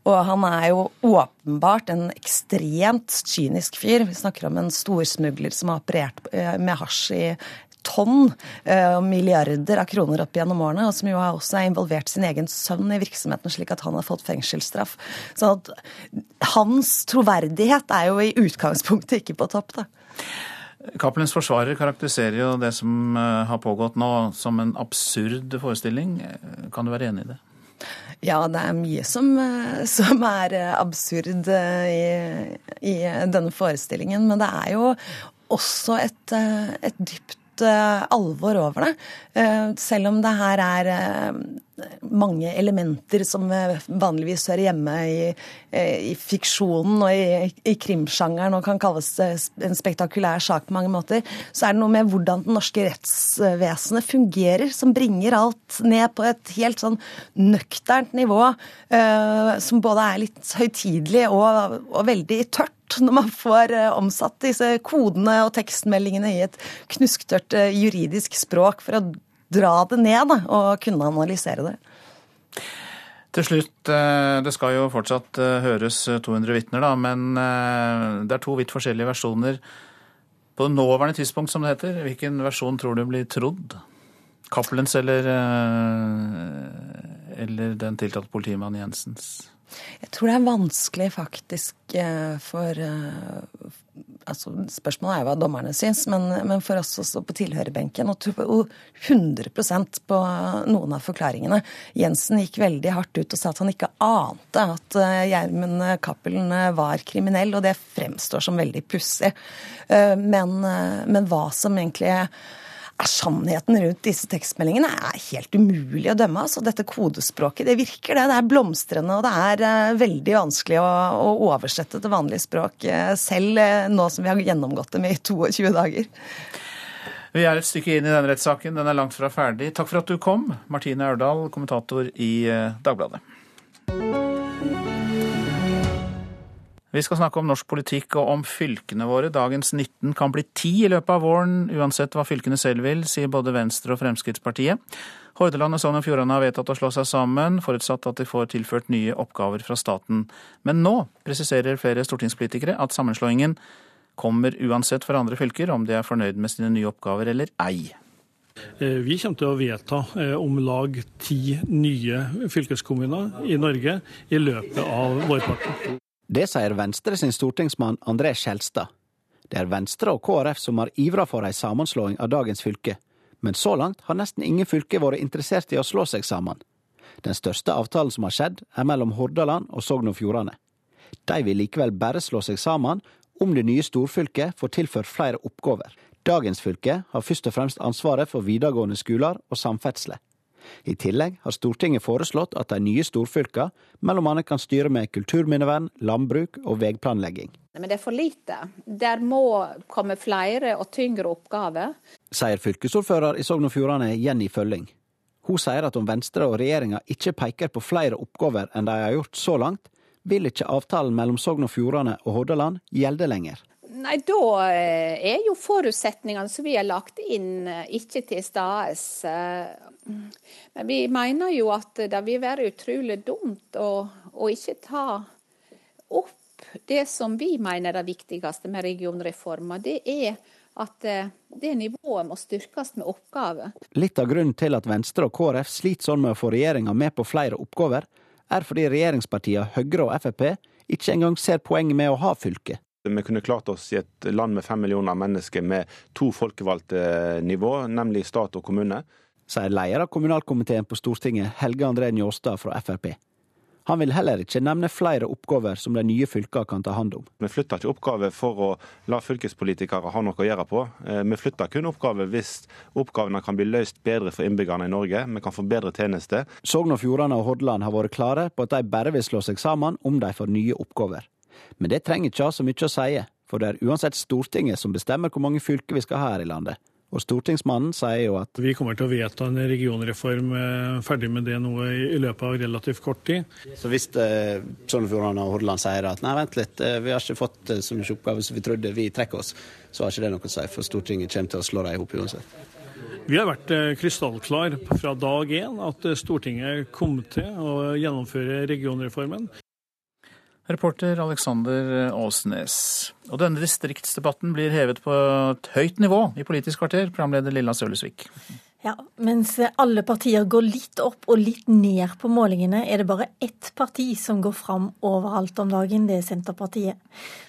Og han er jo åpenbart en ekstremt kynisk fyr. Vi snakker om en storsmugler som har operert eh, med hasj i tonn eh, og milliarder av kroner opp gjennom årene, og som jo har også involvert sin egen sønn i virksomheten, slik at han har fått fengselsstraff. Så at hans troverdighet er jo i utgangspunktet ikke på topp, da. Cappelens forsvarer karakteriserer jo det som eh, har pågått nå som en absurd forestilling. Kan du være enig i det? Ja, det er mye som, eh, som er absurd i, i, denne forestillingen. Men det er jo også et, et dypt Eh, alvor over det. Eh, selv om det her er eh, mange elementer som vanligvis hører hjemme i, i fiksjonen og i, i krimsjangeren og kan kalles en spektakulær sak på mange måter, så er det noe med hvordan det norske rettsvesenet fungerer, som bringer alt ned på et helt sånn nøkternt nivå, som både er litt høytidelig og, og veldig tørt når man får eh, omsatt disse kodene og tekstmeldingene i et knusktørt eh, juridisk språk for å dra det ned og kunne analysere det. Til slutt, eh, det skal jo fortsatt høres 200 vitner, da, men det er to vidt forskjellige versjoner. På nåværende tidspunkt, som det heter, hvilken versjon tror du blir trodd? Cappelens eller, eller den tiltalte politimannen Jensens? Jeg tror det er vanskelig faktisk eh, for eh, altså Spørsmålet er hva dommerne syns, men, men for oss også på tilhørerbenken og tro 100% på noen av forklaringene. Jensen gikk veldig hardt ut og sa at han ikke ante at eh, Gjermund Cappelen var kriminell, og det fremstår som veldig pussig. Men, men hva som egentlig sannheten rundt disse tekstmeldingene er helt umulig å dømme. Altså, dette kodespråket det virker, det. Det er blomstrende, og det er uh, veldig vanskelig å, å, oversette til vanlig språk. Uh, selv uh, nå som vi har gjennomgått det med i 22 dager. Vi er et stykke inn i denne rettssaken. Den er langt fra ferdig. Takk for at du kom, Martine Aurdal, kommentator i Dagbladet. Vi skal snakke om norsk politikk og om fylkene våre. Dagens 19 kan bli 10 i løpet av våren, uansett hva fylkene selv vil, sier både Venstre og Fremskrittspartiet. Hordaland og Sogn og Fjordane har vedtatt å slå seg sammen, forutsatt at de får tilført nye oppgaver fra staten. Men nå presiserer flere stortingspolitikere at sammenslåingen kommer uansett for andre fylker, om de er fornøyd med sine nye oppgaver eller ei. Eh, vi kommer til å vedta eh, om lag ti nye fylkeskommuner i Norge i løpet av vårparten. Det sier Venstre sin stortingsmann André Skjelstad. Det er Venstre og KrF som har ivra for ei sammenslåing av dagens fylke, men så langt har nesten ingen fylke vært interessert i å slå seg sammen. Den største avtalen som har skjedd, er mellom Hordaland og Sogn og Fjordane. De vil likevel bare slå seg sammen om det nye storfylket får tilført flere oppgaver. Dagens fylke har først og fremst ansvaret for videregående skoler og samferdsle. I tillegg har Stortinget foreslått at de nye storfylka annet kan styre med kulturminnevern, landbruk og veiplanlegging. Men det er for lite. Der må komme flere og tyngre oppgaver. Sier fylkesordfører i Sogn og Fjordane Jenny Følling. Hun sier at om Venstre og regjeringa ikke peker på flere oppgaver enn de har gjort så langt, vil ikke avtalen mellom Sogn og Fjordane og Hordaland gjelde lenger. Nei, da eh, er jo forutsetningene som vi har lagt inn, eh, ikke til stede. Men vi mener jo at det vil være utrolig dumt å, å ikke ta opp det som vi mener er det viktigste med regionreforma. Det er at det nivået må styrkes med oppgaver. Litt av grunnen til at Venstre og KrF sliter sånn med å få regjeringa med på flere oppgaver, er fordi regjeringspartiene Høyre og Frp ikke engang ser poenget med å ha fylke. Vi kunne klart oss i et land med fem millioner mennesker med to folkevalgte nivå, nemlig stat og kommune. Sier leder av kommunalkomiteen på Stortinget, Helge André Njåstad fra Frp. Han vil heller ikke nevne flere oppgaver som de nye fylkene kan ta hånd om. Vi flytter ikke oppgaver for å la fylkespolitikere ha noe å gjøre på. Eh, vi flytter kun oppgaver hvis oppgavene kan bli løst bedre for innbyggerne i Norge. Vi kan få bedre tjenester. Sogn og Fjordane og Hordaland har vært klare på at de bare vil slå seg sammen om de får nye oppgaver. Men det trenger ikke ha så mye å si, for det er uansett Stortinget som bestemmer hvor mange fylker vi skal ha her i landet. Og stortingsmannen sier jo at Vi kommer til å vedta en regionreform, eh, ferdig med det nå i løpet av relativt kort tid. Så hvis eh, Sogn og Fjordane og Hordaland sier at nei, vent litt, eh, vi har ikke fått så mye oppgaver som vi trodde, vi trekker oss, så har ikke det noe å si, for Stortinget kommer til å slå dem i hop uansett. Vi har vært krystallklar fra dag én at Stortinget kom til å gjennomføre regionreformen. Reporter Alexander Åsnes. Og denne distriktsdebatten blir hevet på et høyt nivå i Politisk kvarter, programleder Lilla Sølesvik. Ja, Mens alle partier går litt opp og litt ned på målingene, er det bare ett parti som går fram overalt om dagen. Det er Senterpartiet.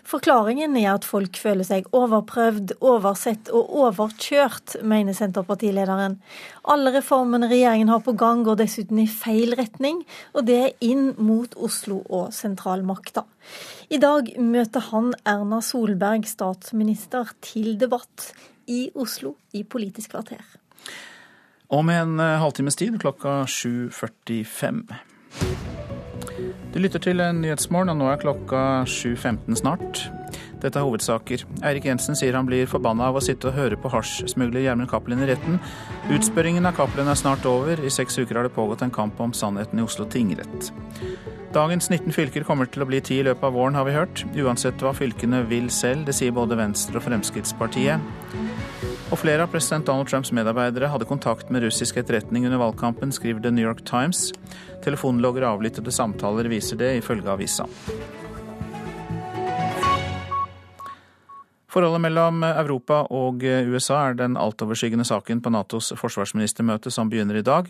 Forklaringen er at folk føler seg overprøvd, oversett og overkjørt, mener Senterpartilederen. Alle reformene regjeringen har på gang går dessuten i feil retning, og det er inn mot Oslo og sentralmakta. I dag møter han Erna Solberg, statsminister, til debatt i Oslo i Politisk kvarter. Om en eh, halvtimes tid, klokka 7.45. Du lytter til Nyhetsmorgen, og nå er klokka 7.15 snart. Dette er hovedsaker. Eirik Jensen sier han blir forbanna av å sitte og høre på hasjsmugler Gjermund Cappelen i retten. Utspørringen av Cappelen er snart over. I seks uker har det pågått en kamp om sannheten i Oslo tingrett. Dagens 19 fylker kommer til å bli ti i løpet av våren, har vi hørt. Uansett hva fylkene vil selv. Det sier både Venstre og Fremskrittspartiet. Og flere av president Donald Trumps medarbeidere hadde kontakt med russisk etterretning under valgkampen, skriver The New York Times. Telefonlogger og avlyttede samtaler viser det, ifølge avisa. Forholdet mellom Europa og USA er den altoverskyggende saken på Natos forsvarsministermøte som begynner i dag.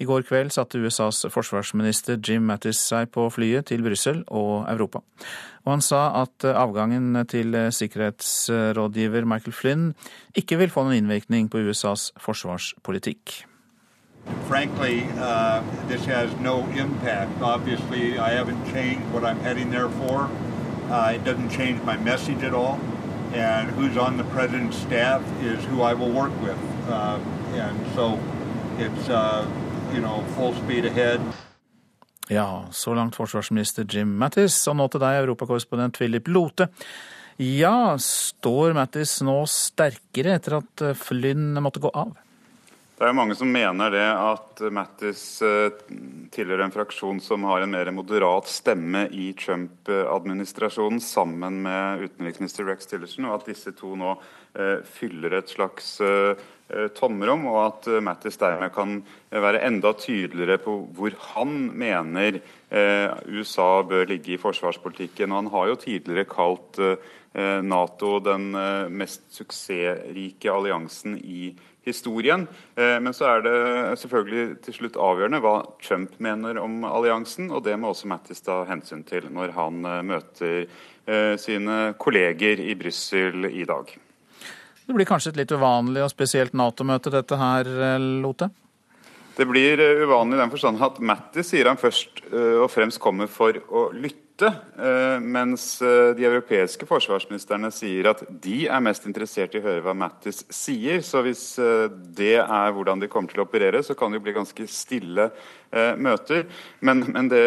I går kveld satte USAs forsvarsminister Jim Mattis seg på flyet til Brussel og Europa. Og han sa at avgangen til sikkerhetsrådgiver Michael Flynn ikke vil få noen innvirkning på USAs forsvarspolitikk. Frankly, uh, this has no impact. Obviously, I haven't changed what I'm heading there for. Uh, it doesn't change my message. And who's on the president's staff is who I will work with. Uh, and so it's, uh, you know, full speed ahead. Ja, så langt forsvarsminister Jim Mattis. Og nå til deg, europakorrespondent Philip Lote. Ja, står Mattis nå sterkere etter at Flynn måtte gå av? Det er jo mange som mener det at Mattis eh, tilhører en fraksjon som har en mer moderat stemme i Trump-administrasjonen, sammen med utenriksminister Rex Tillerson, og at disse to nå eh, fyller et slags eh, tomrom, og at Mattis dermed kan være enda tydeligere på hvor han mener USA bør ligge i forsvarspolitikken. Og han har jo tidligere kalt Nato den mest suksessrike alliansen i historien. Eh, men så er det selvfølgelig til slutt avgjørende hva Trump mener om alliansen, og det må også Mattis ta hensyn til når han eh, møter eh, sine kolleger i Brussel i dag. Det blir kanskje et litt uvanlig og spesielt Nato-møte dette her, Lote? Det blir uvanlig i den forstand at Mattis sier han først og fremst kommer for å lytte ute, eh, mens eh, de europeiske forsvarsministrene sier at de er mest interessert i å høre hva Mattis sier. Så hvis eh, det er hvordan de kommer til å operere, så kan det jo bli ganske stille møter. Men, men det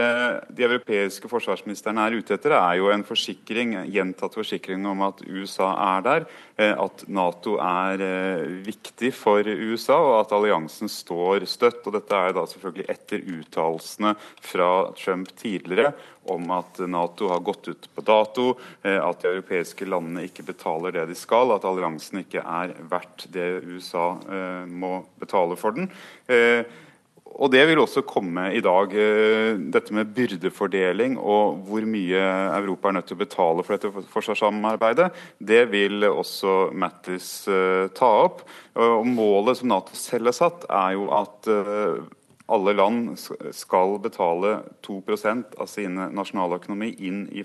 de europeiske forsvarsministrene er ute etter, er jo en forsikring, gjentatt forsikring om at USA er der, eh, at Nato er eh, viktig for USA, og at alliansen står støtt. og Dette er da selvfølgelig etter uttalelsene fra Trump tidligere om at Nato har gått ut på dato, at de europeiske landene ikke betaler det de skal, at alliansen ikke er verdt det USA må betale for den. Og det vil også komme i dag. Eh, dette med byrdefordeling og hvor mye Europa er nødt til å betale for dette forsvarssamarbeidet, det vil også Mattis eh, ta opp. Og Målet som Nato selv har satt, er jo at eh, alle land skal betale 2% av sin nasjonaløkonomi inn i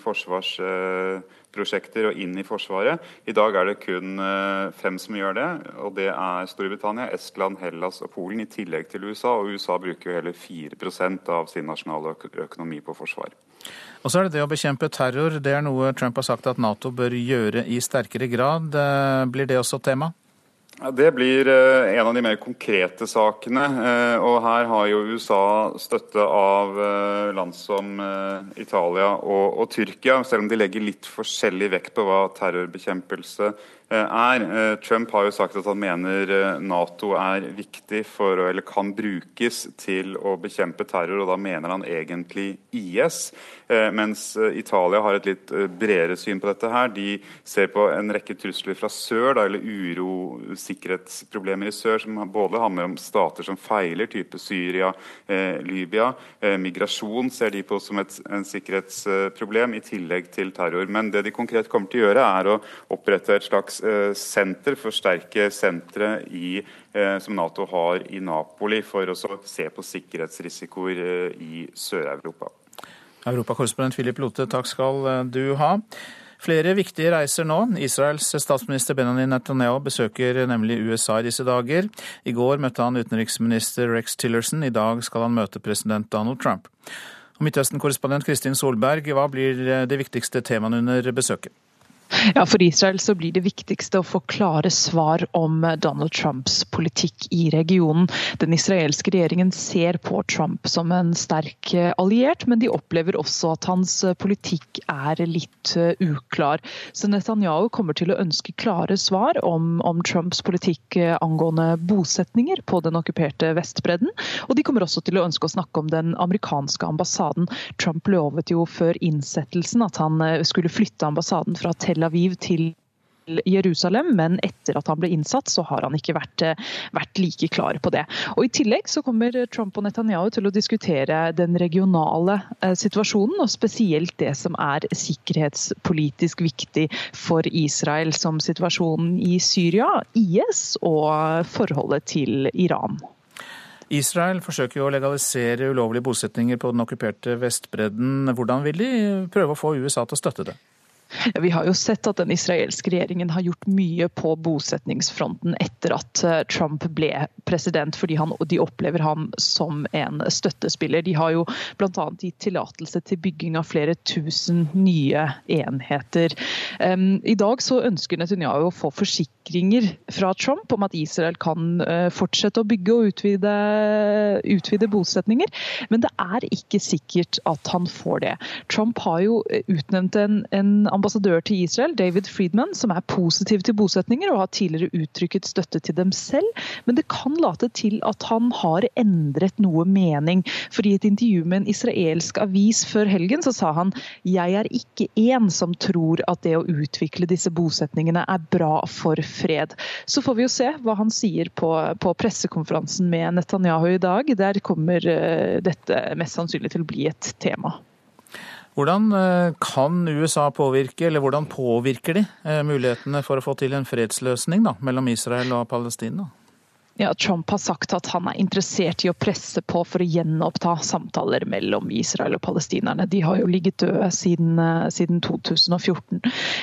forsvarsprosjekter og inn i Forsvaret. I dag er det kun eh, fem som gjør det, og det er Storbritannia, Estland, Hellas og Polen, i tillegg til USA. Og USA bruker jo hele 4% av sin nasjonale økonomi på forsvar. Og så er det det å bekjempe terror. Det er noe Trump har sagt at Nato bør gjøre i sterkere grad. Eh, blir det også tema? Det blir eh, en av de mer konkrete sakene. Eh, og Her har jo USA støtte av eh, land som Italia og, og Tyrkia, selv om de legger litt forskjellig vekt på hva terrorbekjempelse er. Trump har jo sagt at han mener Nato er viktig for, eller kan brukes til å bekjempe terror, og da mener han egentlig IS. Mens Italia har et litt bredere syn på dette. her. De ser på en rekke trusler fra sør, da, eller uro, sikkerhetsproblemer i sør, som både handler om stater som feiler, type Syria, eh, Libya. Eh, migrasjon ser de på som et sikkerhetsproblem, i tillegg til terror. Men det de konkret kommer til å gjøre, er å opprette et slags eh, senter, forsterke senteret eh, som Nato har i Napoli, for å se på sikkerhetsrisikoer eh, i Sør-Europa. Europakorrespondent Philip Lote, takk skal eh, du ha. Flere viktige reiser nå. Israels statsminister Benjamin Netanyahu besøker nemlig USA i disse dager. I går møtte han utenriksminister Rex Tillerson, i dag skal han møte president Donald Trump. Midtøsten-korrespondent Kristin Solberg, hva blir de viktigste temaene under besøket? Ja, For Israel så blir det viktigste å få klare svar om Donald Trumps politikk i regionen. Den israelske regjeringen ser på Trump som en sterk alliert, men de opplever også at hans politikk er litt uklar. Så Netanyahu kommer til å ønske klare svar om, om Trumps politikk angående bosetninger på den okkuperte Vestbredden. Og de kommer også til å ønske å snakke om den amerikanske ambassaden. Trump lovet jo før innsettelsen at han skulle flytte ambassaden fra Tel Tel Aviv til Jerusalem, men etter at han ble innsatt, så har han ikke vært, eh, vært, like klar på det. Og I tillegg så kommer Trump og Netanyahu til å diskutere den regionale eh, situasjonen, og spesielt det som er sikkerhetspolitisk viktig for Israel, som situasjonen i Syria, IS og forholdet til Iran. Israel forsøker jo å legalisere ulovlige bosetninger på den okkuperte Vestbredden. Hvordan vil de prøve å få USA til å støtte det? Vi har jo sett at den israelske regjeringen har gjort mye på bosetningsfronten etter at eh, Trump ble president, fordi han, de opplever ham som en støttespiller. De har jo bl.a. gitt tillatelse til bygging av flere tusen nye enheter. I dag så ønsker Netanyahu å få forsikringer fra Trump om at Israel kan eh, fortsette å bygge og utvide, utvide bosetninger, men det er ikke sikkert at han får det. Trump har jo utnevnt en, en ambassadør til Israel, David Friedman, som er positiv til bosetninger og har tidligere uttrykket støtte til dem selv. Men det kan late til at han har endret noe mening. For i et intervju med en israelsk avis før helgen så sa han jeg er ikke en som tror at det å utvikle disse bosetningene er bra for fred. Så får vi jo se hva han sier på, på pressekonferansen med Netanyahu i dag. Der kommer uh, dette mest sannsynlig til å bli et tema. Hvordan eh, kan USA påvirke, eller hvordan påvirker de eh, mulighetene for å få til en fredsløsning da, mellom Israel og Palestina? Ja, Trump har sagt at han er interessert i å presse på for å gjenoppta samtaler mellom Israel og palestinerne. De har jo ligget døde siden, eh, siden 2014.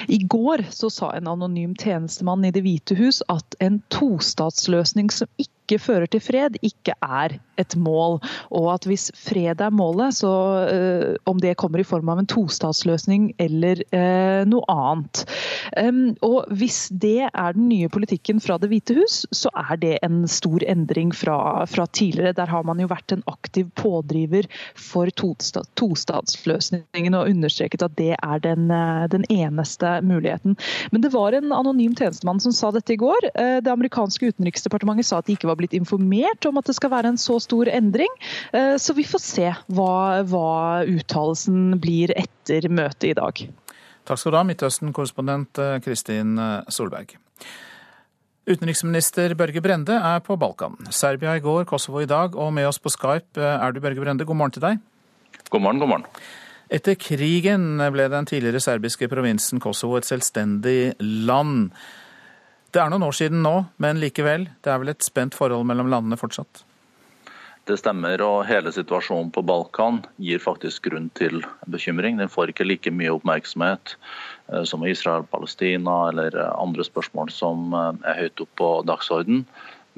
I går så sa en anonym tjenestemann i Det hvite hus at en tostatsløsning som ikke ikke fører til fred, ikke er et mål. Og at hvis fred er målet, så uh, om det kommer i form av en tostatsløsning eller uh, noe annet. Um, og hvis det er den nye politikken fra Det hvite hus, så er det en stor endring fra, fra tidligere. Der har man jo vært en aktiv pådriver for tostatsløsningen og understreket at det er den, uh, den eneste muligheten. Men det var en anonym tjenestemann som sa dette i går. Det amerikanske utenriksdepartementet sa at de ikke var blitt informert om at det skal være en så stor endring. Eh, så vi får se hva, hva uttalelsen blir etter møtet i dag. Takk skal du ha, Midtøsten-korrespondent eh, Kristin eh, Solberg. Utenriksminister Børge Brende er på Balkan. Serbia i går, Kosovo i dag, og med oss på Skype er du, Børge Brende. God morgen til deg. God morgen, god morgen. Etter krigen ble den tidligere serbiske provinsen Kosovo et selvstendig land. Det er noen år siden nå, men likevel, det er vel et spent forhold mellom landene fortsatt? Det stemmer, og hele situasjonen på Balkan gir faktisk grunn til bekymring. Den får ikke like mye oppmerksomhet eh, som Israel-Palestina eller eh, andre spørsmål som eh, er høyt opp på dagsorden.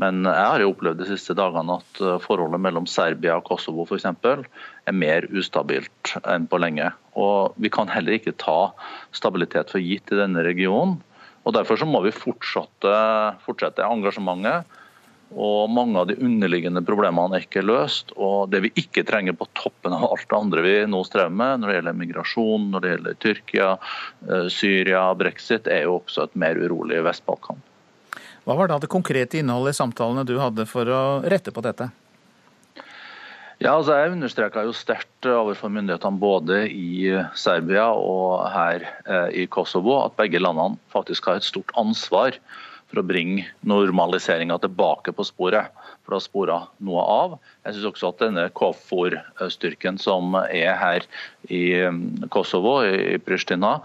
Men jeg har jo opplevd de siste dagene at forholdet mellom Serbia og Kosovo f.eks. er mer ustabilt enn på lenge. Og Vi kan heller ikke ta stabilitet for gitt i denne regionen. Og Derfor så må vi fortsette, fortsette engasjementet og Mange av de underliggende problemene er ikke løst. og Det vi ikke trenger på toppen av alt det andre vi nå strever med, når det gjelder migrasjon, når det gjelder Tyrkia, eh, Syria, brexit, er jo også et mer urolig Vest-Balkan. Hva var da det konkrete innholdet i samtalene du hadde for å rette på dette? Ja, altså Jeg understreka sterkt overfor myndighetene både i Serbia og her eh, i Kosovo at begge landene faktisk har et stort ansvar for å bringe normaliseringa tilbake på sporet. Det spora noe av. Jeg synes også at denne KFOR-styrken som er her i um, Kosovo, i Pristina,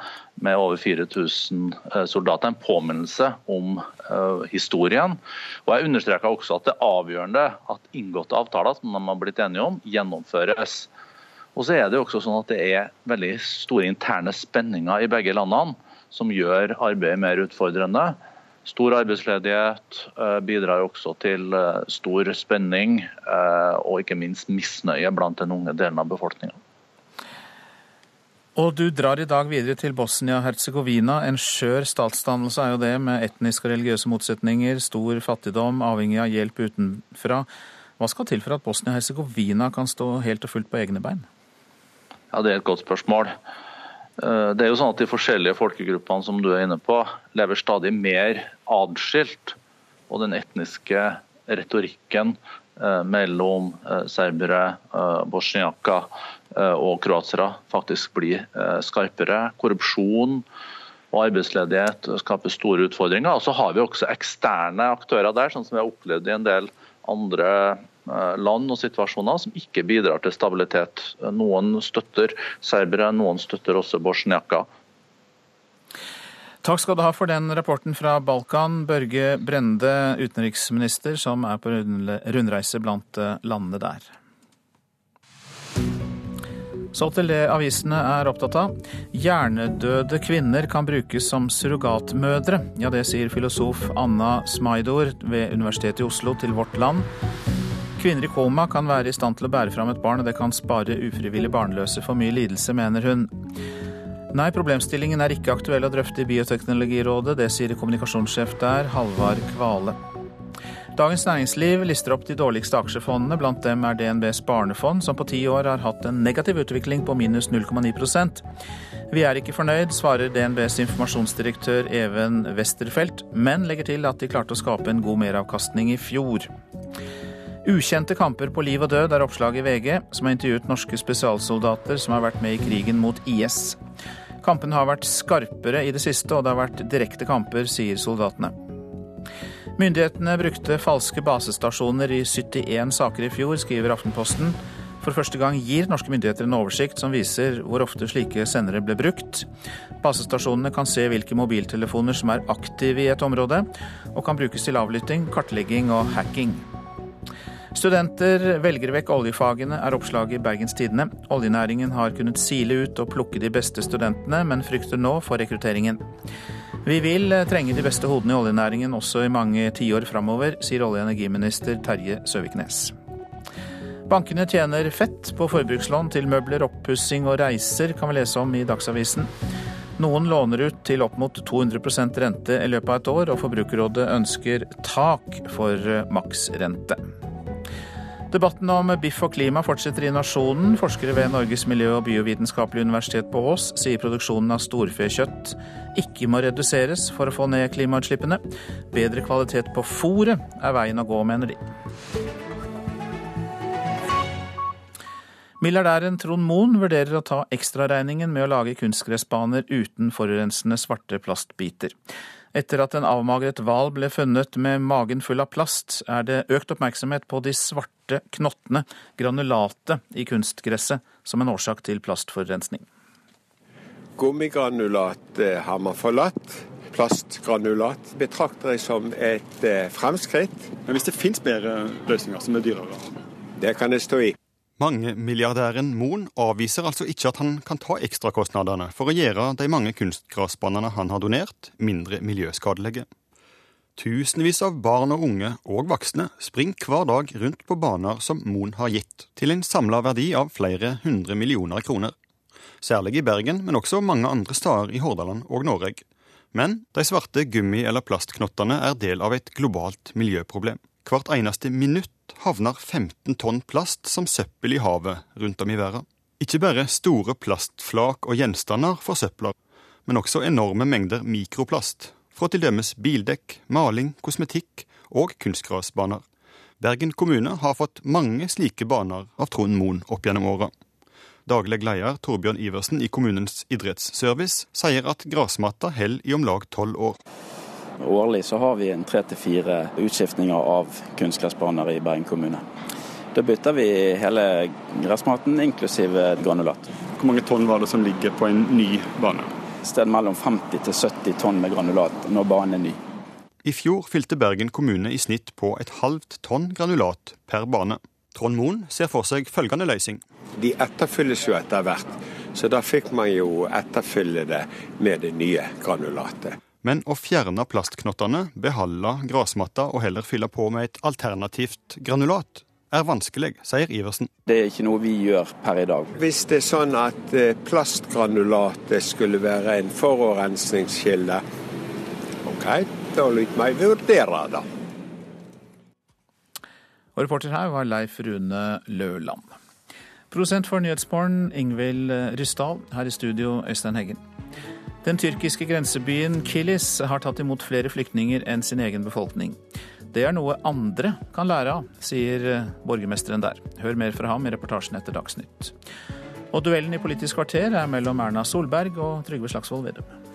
med over 4000 eh, soldater, en påminnelse om uh, historien. Og Jeg understreker også at det er avgjørende at inngåtte avtaler som de har blitt enige om, gjennomføres. Og så er Det jo også sånn at det er veldig store interne spenninger i begge landene, som gjør arbeidet mer utfordrende. Stor arbeidsledighet eh, bidrar også til eh, stor spenning eh, og ikke minst misnøye blant den unge delen av befolkninga. Og du drar i dag videre til Bosnia-Hercegovina. En skjør statsdannelse er jo det, med etniske og religiøse motsetninger, stor fattigdom, avhengig av hjelp utenfra. Hva skal til for at Bosnia-Hercegovina kan stå helt og fullt på egne bein? Ja, Det er et godt spørsmål. Eh, det er jo sånn at De forskjellige folkegruppene som du er inne på, lever stadig mer adskilt. Og den etniske retorikken eh, mellom eh, serbere, bosniaker og kroatere faktisk blir skarpere. Korrupsjon og arbeidsledighet skaper store utfordringer. Og så har vi også eksterne aktører der, sånn som vi har opplevd i en del andre land og situasjoner som ikke bidrar til stabilitet. Noen støtter serbere, noen støtter også bosniaker. Takk skal du ha for den rapporten fra Balkan, Børge Brende, utenriksminister, som er på rundreise blant eh, landene der. Så til det avisene er opptatt av. Hjernedøde kvinner kan brukes som surrogatmødre. Ja, det sier filosof Anna Smaidor ved Universitetet i Oslo til Vårt Land. Kvinner i koma kan være i stand til å bære fram et barn, og det kan spare ufrivillig barnløse for mye lidelse, mener hun. Nei, problemstillingen er ikke aktuell å drøfte i Bioteknologirådet, det sier kommunikasjonssjef der, Halvard Kvale. Dagens Næringsliv lister opp de dårligste aksjefondene. Blant dem er DNBs barnefond, som på ti år har hatt en negativ utvikling på minus 0,9% Vi er ikke fornøyd, svarer DNBs informasjonsdirektør Even Westerfelt, men legger til at de klarte å skape en god meravkastning i fjor. Ukjente kamper på liv og død er oppslaget i VG, som har intervjuet norske spesialsoldater som har vært med i krigen mot IS. Kampene har vært skarpere i det siste, og det har vært direkte kamper, sier soldatene. Myndighetene brukte falske basestasjoner i 71 saker i fjor, skriver Aftenposten. For første gang gir norske myndigheter en oversikt som viser hvor ofte slike sendere ble brukt. Basestasjonene kan se hvilke mobiltelefoner som er aktive i et område, og kan brukes til avlytting, kartlegging og hacking. Studenter velger vekk oljefagene, er oppslaget i Bergens Tidende. Oljenæringen har kunnet sile ut og plukke de beste studentene, men frykter nå for rekrutteringen. Vi vil trenge de beste hodene i oljenæringen også i mange tiår framover, sier olje- og energiminister Terje Søviknes. Bankene tjener fett på forbrukslån til møbler, oppussing og reiser, kan vi lese om i Dagsavisen. Noen låner ut til opp mot 200% rente i løpet av et år, og Forbrukerrådet ønsker tak for maksrente. Debatten om biff og klima fortsetter i Nasjonen. Forskere ved Norges miljø- og biovitenskapelige universitet på Ås sier produksjonen av storfekjøtt ikke må reduseres for å få ned klimautslippene. Bedre kvalitet på fôret er veien å gå, mener de. Milliardæren Trond Moen vurderer å ta ekstraregningen med å lage kunstgressbaner uten forurensende svarte plastbiter. Etter at en avmagret hval ble funnet med magen full av plast, er det økt oppmerksomhet på de svarte knottene, granulatet, i kunstgresset som en årsak til plastforurensning. Gummigranulat har man forlatt. Plastgranulat betrakter jeg som et eh, fremskritt. Men hvis det finnes bedre løsninger som er dyrere? Det kan det stå i. Mangemilliardæren Moen avviser altså ikke at han kan ta ekstrakostnadene for å gjøre de mange kunstgressbanene han har donert, mindre miljøskadelige. Tusenvis av barn og unge og voksne springer hver dag rundt på baner som Moen har gitt, til en samla verdi av flere hundre millioner kroner. Særlig i Bergen, men også mange andre steder i Hordaland og Norge. Men de svarte gummi- eller plastknottene er del av et globalt miljøproblem. Hvert eneste minutt havner 15 tonn plast som søppel i havet rundt om i verden. Ikke bare store plastflak og gjenstander forsøpler, men også enorme mengder mikroplast fra til dømes bildekk, maling, kosmetikk og kunstgrasbaner. Bergen kommune har fått mange slike baner av Trond Moen opp gjennom åra. Daglig leder Torbjørn Iversen i kommunens idrettsservice sier at grasmatta holder i om lag tolv år. Årlig så har vi en tre til fire utskiftninger av kunstgressbaner i Bergen kommune. Da bytter vi hele gressmaten, inklusiv granulat. Hvor mange tonn var det som ligger på en ny bane? Sted mellom 50 til 70 tonn med granulat når banen er ny. I fjor fylte Bergen kommune i snitt på et halvt tonn granulat per bane. Trond Moen ser for seg følgende løsning. De etterfylles jo etter hvert, så da fikk man jo etterfylle det med det nye granulatet. Men å fjerne plastknottene, beholde gressmatta og heller fylle på med et alternativt granulat, er vanskelig, sier Iversen. Det er ikke noe vi gjør per i dag. Hvis det er sånn at eh, plastgranulatet skulle være en forurensningskilde, OK, da lyt meg vurdere det. Og reporter her var Leif Rune Løland. Produsent for Nyhetsmorgen Ingvild Ryssdal. Her i studio Øystein Heggen. Den tyrkiske grensebyen Kilis har tatt imot flere flyktninger enn sin egen befolkning. Det er noe andre kan lære av, sier borgermesteren der. Hør mer fra ham i reportasjen etter Dagsnytt. Og duellen i Politisk kvarter er mellom Erna Solberg og Trygve Slagsvold Vedum.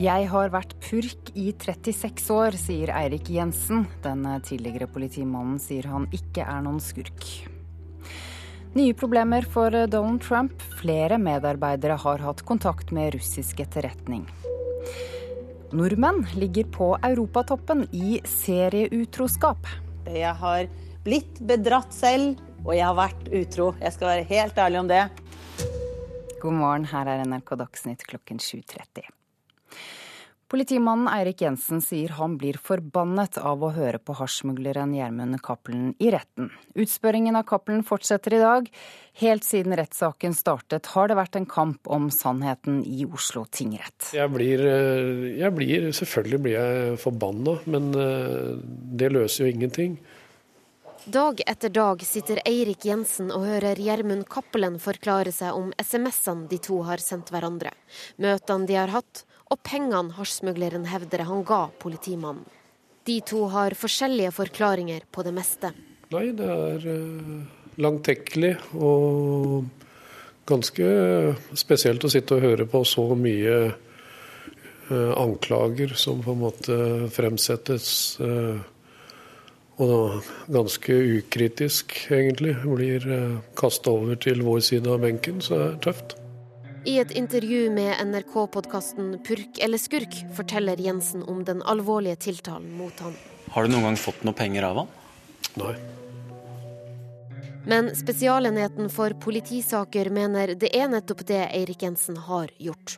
Jeg har vært purk i 36 år, sier Eirik Jensen. Den tidligere politimannen sier han ikke er noen skurk. Nye problemer for Donald Trump. Flere medarbeidere har hatt kontakt med russisk etterretning. Nordmenn ligger på europatoppen i serieutroskap. Jeg har blitt bedratt selv, og jeg har vært utro. Jeg skal være helt ærlig om det. God morgen, her er NRK Dagsnytt klokken 7.30. Politimannen Eirik Jensen sier han blir forbannet av å høre på hasjsmugleren Gjermund Cappelen i retten. Utspørringen av Cappelen fortsetter i dag. Helt siden rettssaken startet har det vært en kamp om sannheten i Oslo tingrett. Jeg blir, jeg blir Selvfølgelig blir jeg forbanna, men det løser jo ingenting. Dag etter dag sitter Eirik Jensen og hører Gjermund Cappelen forklare seg om SMS-ene de to har sendt hverandre, møtene de har hatt, og pengene hasjsmugleren hevder han ga politimannen. De to har forskjellige forklaringer på det meste. Nei, det er langtekkelig og ganske spesielt å sitte og høre på så mye anklager som på en måte fremsettes og ganske ukritisk, egentlig, blir kasta over til vår side av benken, så det er tøft. I et intervju med NRK-podkasten Purk eller skurk forteller Jensen om den alvorlige tiltalen mot han. Har du noen gang fått noe penger av han? Nei. Men Spesialenheten for politisaker mener det er nettopp det Eirik Jensen har gjort.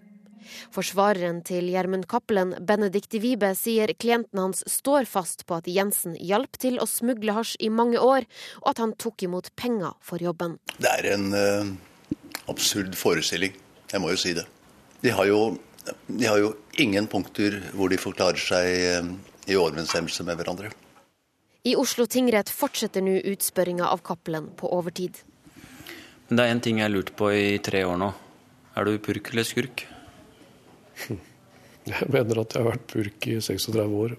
Forsvareren til Gjermund Cappelen, Benedicte Wibe, sier klienten hans står fast på at Jensen hjalp til å smugle hasj i mange år, og at han tok imot penger for jobben. Det er en uh, absurd forestilling. Jeg må jo si det. De har jo, de har jo ingen punkter hvor de forklarer seg eh, i overensstemmelse med hverandre. I Oslo tingrett fortsetter nå utspørringa av Cappelen på overtid. Men det er én ting jeg har lurt på i tre år nå. Er du purk eller skurk? Jeg mener at jeg har vært purk i 36 år.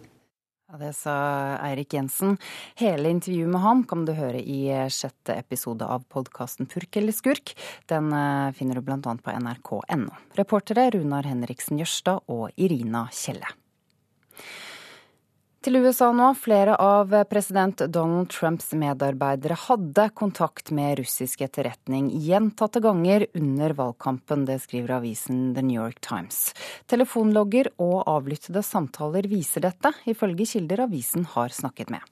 Det sa Eirik Jensen. Hele intervjuet med ham kan du høre i sjette episode av podkasten Purk eller skurk. Den eh, finner du bl.a. på nrk.no. Reportere Runar Henriksen Jørstad og Irina Kjelle. Til USA nå. Flere av president Donald Trumps medarbeidere hadde kontakt med russisk etterretning gjentatte ganger under valgkampen. Det skriver avisen The New York Times. Telefonlogger og avlyttede samtaler viser dette, ifølge kilder avisen har snakket med.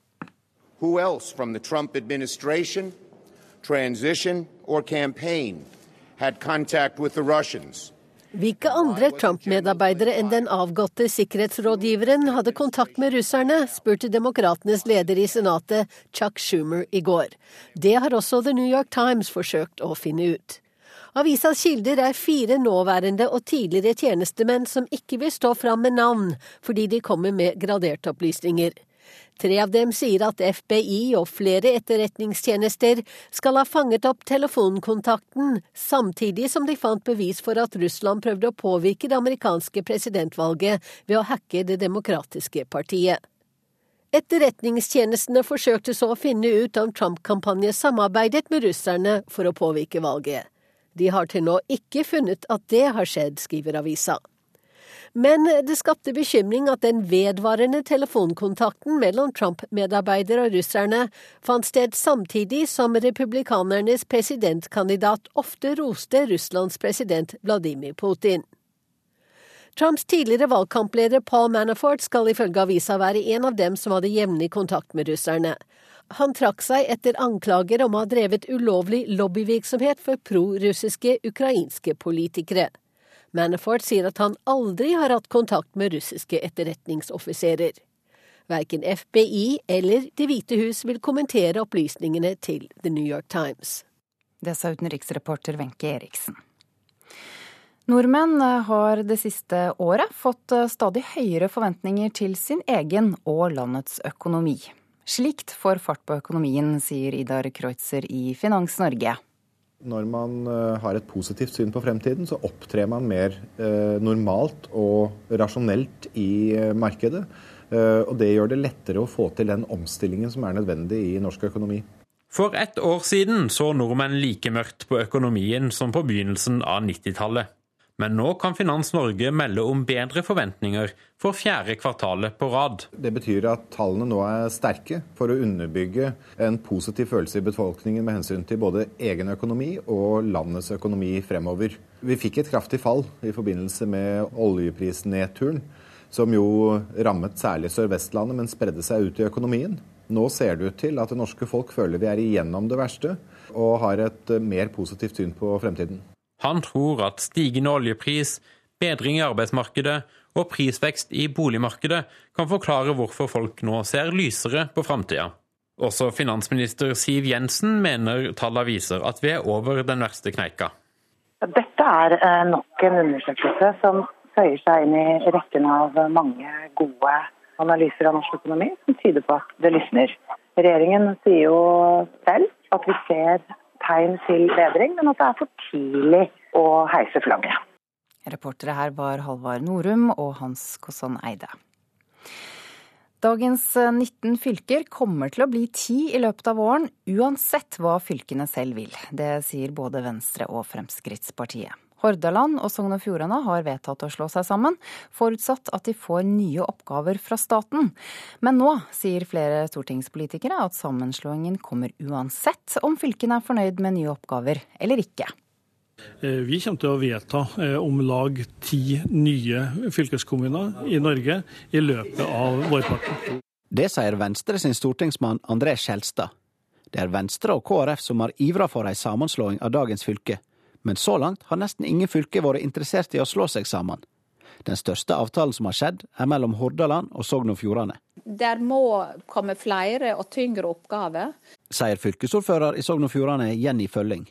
Who else from Trump administration, transition or campaign had contact with the Russians? Hvilke andre Trump-medarbeidere enn den avgåtte sikkerhetsrådgiveren hadde kontakt med russerne, spurte demokratenes leder i Senatet, Chuck Schumer, i går. Det har også The New York Times forsøkt å finne ut. Avisas kilder er fire nåværende og tidligere tjenestemenn som ikke vil stå fram med navn, fordi de kommer med graderte opplysninger. Tre av dem sier at FBI og flere etterretningstjenester skal ha fanget opp telefonkontakten, samtidig som de fant bevis for at Russland prøvde å påvirke det amerikanske presidentvalget ved å hacke Det demokratiske partiet. Etterretningstjenestene forsøkte så å finne ut om Trump-kampanje samarbeidet med russerne for å påvirke valget. De har til nå ikke funnet at det har skjedd, skriver avisa. Men det skapte bekymring at den vedvarende telefonkontakten mellom Trump-medarbeidere og russerne fant sted samtidig som republikanernes presidentkandidat ofte roste Russlands president Vladimir Putin. Trumps tidligere valgkampleder Paul Manafort skal ifølge avisa være en av dem som hadde jevnlig kontakt med russerne. Han trakk seg etter anklager om å ha drevet ulovlig lobbyvirksomhet for pro-russiske ukrainske politikere. Manafort sier at han aldri har hatt kontakt med russiske etterretningsoffiserer. Verken FBI eller Det hvite hus vil kommentere opplysningene til The New York Times. Det sa utenriksreporter Wenche Eriksen. Nordmenn har det siste året fått stadig høyere forventninger til sin egen og landets økonomi. Slikt får fart på økonomien, sier Idar Kreutzer i Finans Norge. Når man eh, har et positivt syn på fremtiden, så opptrer man mer eh, normalt og rasjonelt i eh, markedet. Og det gjør det lettere å få til den omstillingen som er nødvendig i norsk økonomi. For ett år siden så nordmenn like mørkt på økonomien som på begynnelsen av 90-tallet. Men nå kan Finans Norge melde om bedre forventninger for fjerde kvartalet på rad. Det betyr at tallene nå er sterke for å underbygge en positiv følelse i befolkningen med hensyn til både egen økonomi og landets økonomi fremover. Vi fikk et kraftig fall i forbindelse med oljeprisnedturen, som jo rammet særlig Sør-Vestlandet, men spredde seg ut i økonomien. Nå ser det ut til at det norske folk føler vi er igjennom det verste, og har et mer positivt syn på fremtiden. Han tror at stigende oljepris, bedring i arbeidsmarkedet og prisvekst i boligmarkedet kan forklare hvorfor folk nå ser lysere på framtida. Også finansminister Siv Jensen mener tallene viser at vi er over den verste kneika. Dette er eh, nok en undersøkelse som føyer seg inn i rekken av mange gode analyser av norsk økonomi som tyder på at det lysner. Regjeringen sier jo selv at vi ser tegn til bedring, men at det er for tidlig å heise flagget. Reportere her var Halvard Norum og Hans Kosson Eide. Dagens 19 fylker kommer til å bli ti i løpet av våren, uansett hva fylkene selv vil. Det sier både Venstre og Fremskrittspartiet. Hordaland og Sogn og Fjordane har vedtatt å slå seg sammen, forutsatt at de får nye oppgaver fra staten. Men nå sier flere stortingspolitikere at sammenslåingen kommer uansett om fylkene er fornøyd med nye oppgaver eller ikke. Eh, vi kommer til å vedta eh, om lag ti nye fylkeskommuner i Norge i løpet av vårparten. Det sier Venstre sin stortingsmann André Skjelstad. Det er Venstre og KrF som har ivra for ei sammenslåing av dagens fylke, men så langt har nesten ingen fylker vært interessert i å slå seg sammen. Den største avtalen som har skjedd, er mellom Hordaland og Sogn og Fjordane. Der må komme flere og tyngre oppgaver. Sier fylkesordfører i Sogn og Fjordane Jenny Følling.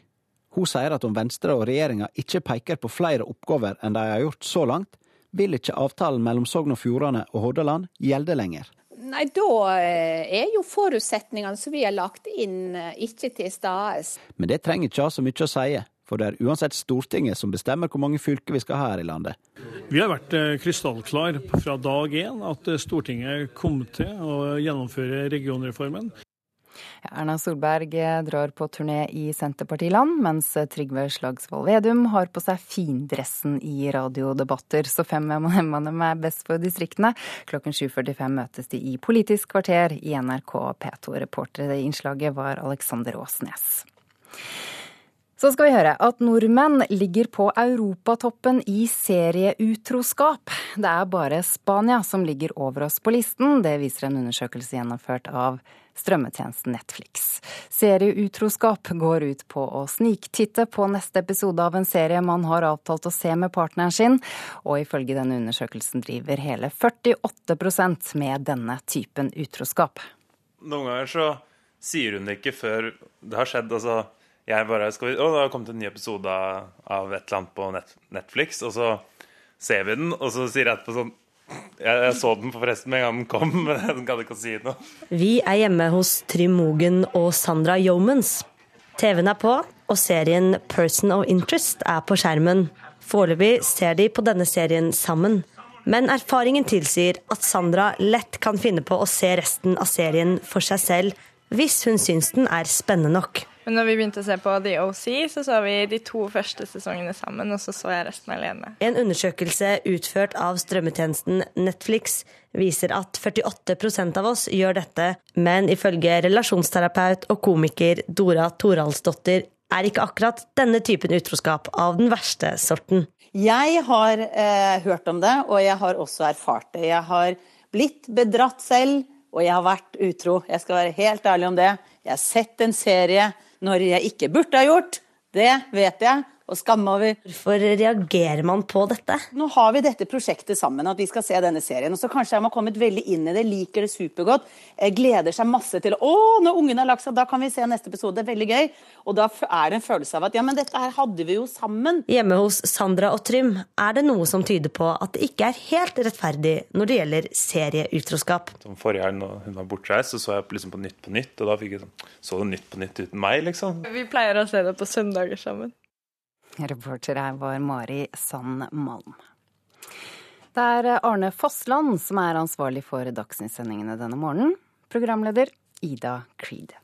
Hun sier at om Venstre og regjeringa ikke peker på flere oppgaver enn de har gjort så langt, vil ikke avtalen mellom Sogn og Fjordane og Hordaland gjelde lenger. Nei, da eh, er jo forutsetningene som vi har lagt inn, eh, ikke til stede. Men det trenger ikke ha så mye å si, for det er uansett Stortinget som bestemmer hvor mange fylker vi skal ha her i landet. Vi har vært eh, krystallklar fra dag én at Stortinget kom til å gjennomføre regionreformen. Erna Solberg drar på turné i Senterpartiland, mens Trygve Slagsvold Vedum har på seg findressen i radiodebatter. Så fem dem er best for distriktene. Klokken 7.45 møtes de i Politisk kvarter i NRK P2. Reporter i innslaget var Alexander Åsnes. Så skal vi høre at nordmenn ligger på europatoppen i serieutroskap. Det er bare Spania som ligger over oss på listen. Det viser en undersøkelse gjennomført av strømmetjenesten Netflix. Serieutroskap går ut på å sniktitte på neste episode av en serie man har avtalt å se med partneren sin, og ifølge denne undersøkelsen driver hele 48% med denne typen utroskap. Noen ganger så sier hun det ikke før det har skjedd. altså jeg bare skal vi, Å, det har kommet en ny episode av et eller annet på Netflix, og så ser vi den, og så sier jeg etterpå sånn jeg, jeg, så den forresten med en gang den kom, men jeg gadd ikke si noe. Vi er hjemme hos Trym Mogen og Sandra Yeomans. TV-en er på, og serien Person of Interest er på skjermen. Foreløpig ser de på denne serien sammen. Men erfaringen tilsier at Sandra lett kan finne på å se resten av serien for seg selv, hvis hun syns den er spennende nok. Men når vi begynte å se på The OC, så så vi de to første sesongene sammen, og så så jeg resten alene. En undersøkelse utført av strømmetjenesten Netflix viser at 48% av oss gjør dette, men ifølge relasjonsterapeut og komiker Dora Toralsdottir er ikke akkurat denne typen utroskap av den verste sorten. Jeg har eh, hørt om det, og jeg har også erfart det. Jeg har blitt bedratt selv, og jeg har vært utro. Jeg skal være helt ærlig om det. Jeg har sett en serie når jeg ikke burde ha gjort. Det vet jeg og skamme over. Hvorfor reagerer man på dette? Nå har vi dette prosjektet sammen, at vi skal se denne serien. Og så kanskje jeg har kommet veldig inn i det, liker det supergodt, gleder seg masse til Å, når ungen har lagt seg, da kan vi se neste episode. Det er veldig gøy. Og da er det en følelse av at ja, men dette her hadde vi jo sammen. Hjemme hos Sandra og Trym er det noe som tyder på at det ikke er helt rettferdig når det gjelder serieutroskap. Som forrige helg når hun var bortreist, så så jeg liksom på Nytt på Nytt, og da fikk jeg sånn Så du Nytt på Nytt uten meg, liksom? Vi pleier å se det på søndager sammen. Reporter her var Mari Sand Malm. Det er Arne Fossland som er ansvarlig for Dagsnytt-sendingene denne morgenen. Programleder Ida Creed.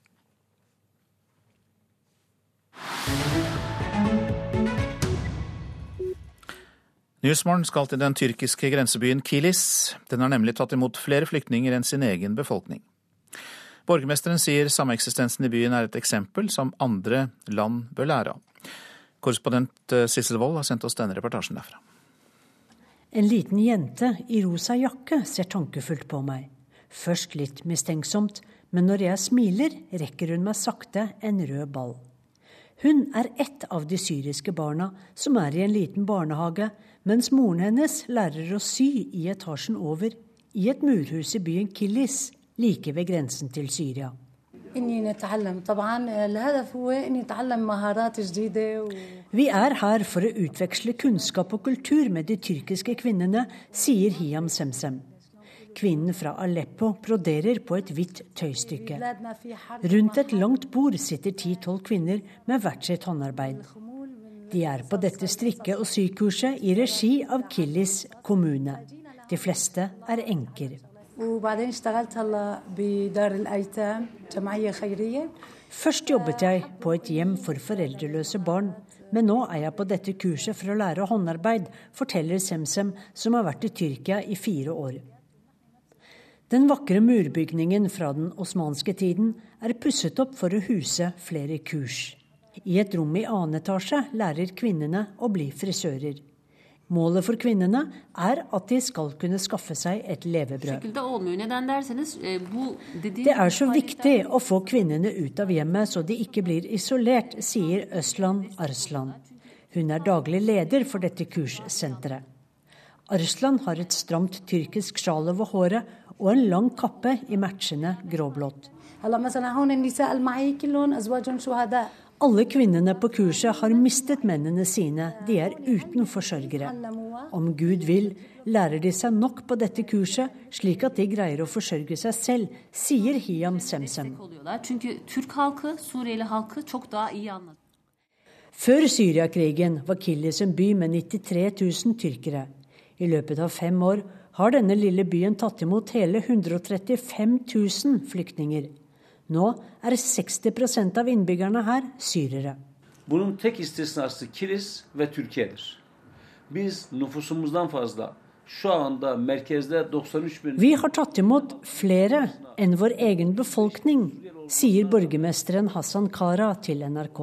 Nyhetsmorgen skal til den tyrkiske grensebyen Kilis. Den har nemlig tatt imot flere flyktninger enn sin egen befolkning. Borgermesteren sier sameksistensen i byen er et eksempel som andre land bør lære av. Korrespondent eh, Sissel Wold har sendt oss denne reportasjen derfra. En liten jente i rosa jakke ser tankefullt på meg. Først litt mistenksomt, men når jeg smiler, rekker hun meg sakte en rød ball. Hun er ett av de syriske barna som er i en liten barnehage, mens moren hennes lærer å sy i etasjen over, i et murhus i byen Kilis, like ved grensen til Syria. Vi er her for å utveksle kunnskap og kultur med de tyrkiske kvinnene, sier Hiam Semsem. Kvinnen fra Aleppo broderer på et hvitt tøystykke. Rundt et langt bord sitter ti-tolv kvinner med hvert sitt håndarbeid. De er på dette strikke- og sykurset i regi av Kilis kommune. De fleste er enker. Først jobbet jeg på et hjem for foreldreløse barn, Men nå er jeg på dette kurset for å lære håndarbeid, forteller Semsem, som har vært i Tyrkia i fire år. Den vakre murbygningen fra den osmanske tiden er pusset opp for å huse flere kurs. I et rom i annen etasje lærer kvinnene å bli frisører. Målet for kvinnene er at de skal kunne skaffe seg et levebrød. Det er så viktig å få kvinnene ut av hjemmet så de ikke blir isolert, sier Østland Arslan. Hun er daglig leder for dette kurssenteret. Arslan har et stramt tyrkisk sjal over håret og en lang kappe i matchende gråblått. Alle kvinnene på kurset har mistet mennene sine, de er uten forsørgere. Om Gud vil, lærer de seg nok på dette kurset, slik at de greier å forsørge seg selv, sier Hiam Semsem. Før Syriakrigen var Kilis en by med 93 000 tyrkere. I løpet av fem år har denne lille byen tatt imot hele 135 000 flyktninger. Nå er 60% av innbyggerne her syrere. Bunun tek istisnası Kilis ve Türkiye'dir. Biz nüfusumuzdan fazla şu anda merkezde 93 bin... Vi har tatt imot flere enn vår egen befolkning, sier borgermesteren Hassan Kara til NRK.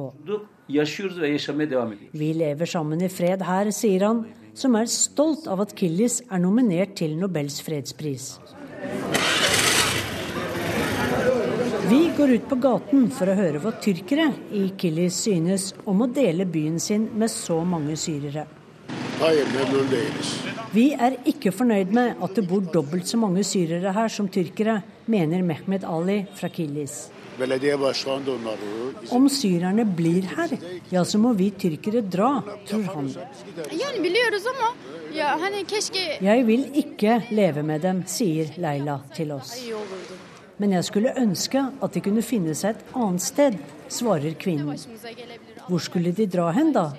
Vi lever sammen i fred her, sier han, som er stolt av at Kilis er nominert til Nobels fredspris. Vi går ut på gaten for å høre hva tyrkere i Kilis synes om å dele byen sin med så mange syrere. Vi er ikke fornøyd med at det bor dobbelt så mange syrere her som tyrkere, mener Mehmet Ali fra Kilis. Om syrerne blir her, ja så må vi tyrkere dra, tror han. Jeg vil ikke leve med dem, sier Leila til oss. Men jeg skulle ønske at de kunne finne seg et annet sted, svarer kvinnen. Hvor skulle de dra hen, da?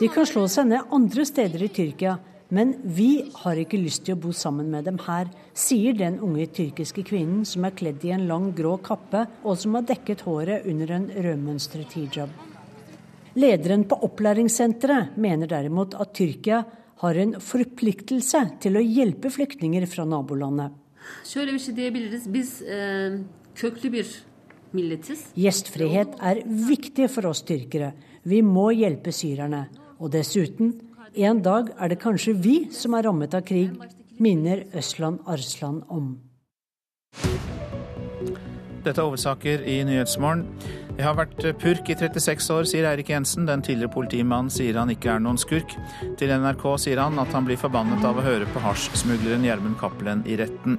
De kan slå seg ned andre steder i Tyrkia, men vi har ikke lyst til å bo sammen med dem her, sier den unge tyrkiske kvinnen som er kledd i en lang, grå kappe, og som har dekket håret under en rødmønstret hijab. Lederen på opplæringssenteret mener derimot at Tyrkia har en forpliktelse til å hjelpe flyktninger fra nabolandet. Şöyle bir şey diyebiliriz. Biz e, köklü bir milletiz. Gjestfrihet er viktig for oss tyrkere. Vi må hjelpe syrerne. Og dessuten, en dag er det kanskje vi som er rammet av krig, minner Østland Arsland om. Dette er hovedsaker i Nyhetsmorgen. Jeg har vært purk i 36 år, sier Eirik Jensen. Den tidligere politimannen sier han ikke er noen skurk. Til NRK sier han at han blir forbannet av å høre på hasjsmugleren Gjermund Cappelen i retten.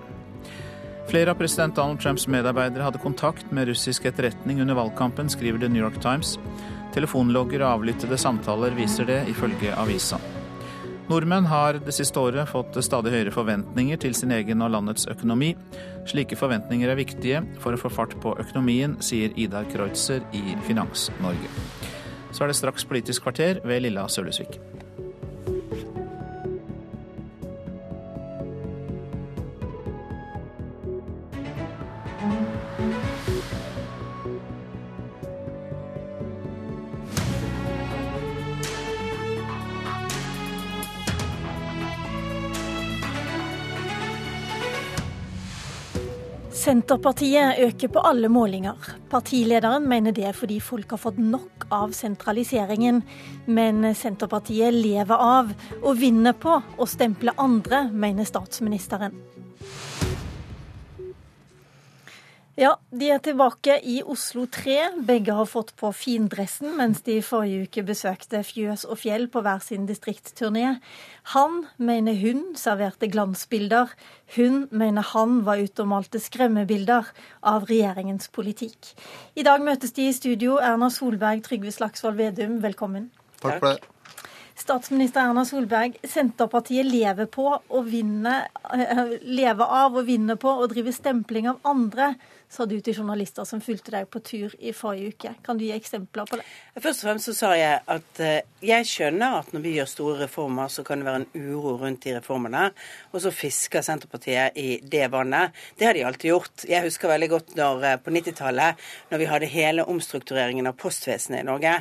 Flere av president Donald Trumps medarbeidere hadde kontakt med russisk etterretning under valgkampen, skriver The New York Times. Telefonlogger og avlyttede samtaler viser det, ifølge avisa. Nordmenn har det siste året fått stadig høyere forventninger til sin egen og landets økonomi. Slike forventninger er viktige for å få fart på økonomien, sier Idar Kreutzer i Finans-Norge. Så er det straks Politisk kvarter ved Lilla Sølesvik. Senterpartiet øker på alle målinger. Partilederen mener det er fordi folk har fått nok av sentraliseringen. Men Senterpartiet lever av og vinner på å stemple andre, mener statsministeren. Ja, de er tilbake i Oslo 3. Begge har fått på findressen mens de i forrige uke besøkte fjøs og fjell på hver sin distriktsturné. Han mener hun serverte glansbilder. Hun mener han var ute og malte skremmebilder av regjeringens politikk. I dag møtes de i studio. Erna Solberg, Trygve Slagsvold Vedum, velkommen. Takk for det. Statsminister Erna Solberg, Senterpartiet lever, på å vinne, eh, lever av og vinne på å drive stempling av andre sa du til journalister som fulgte deg på tur i forrige uke. Kan du gi eksempler på det? Først og fremst så sa jeg at eh, jeg skjønner at når vi gjør store reformer, så kan det være en uro rundt de reformene. Og så fisker Senterpartiet i det vannet. Det har de alltid gjort. Jeg husker veldig godt når, eh, på 90-tallet, når vi hadde hele omstruktureringen av postvesenet i Norge.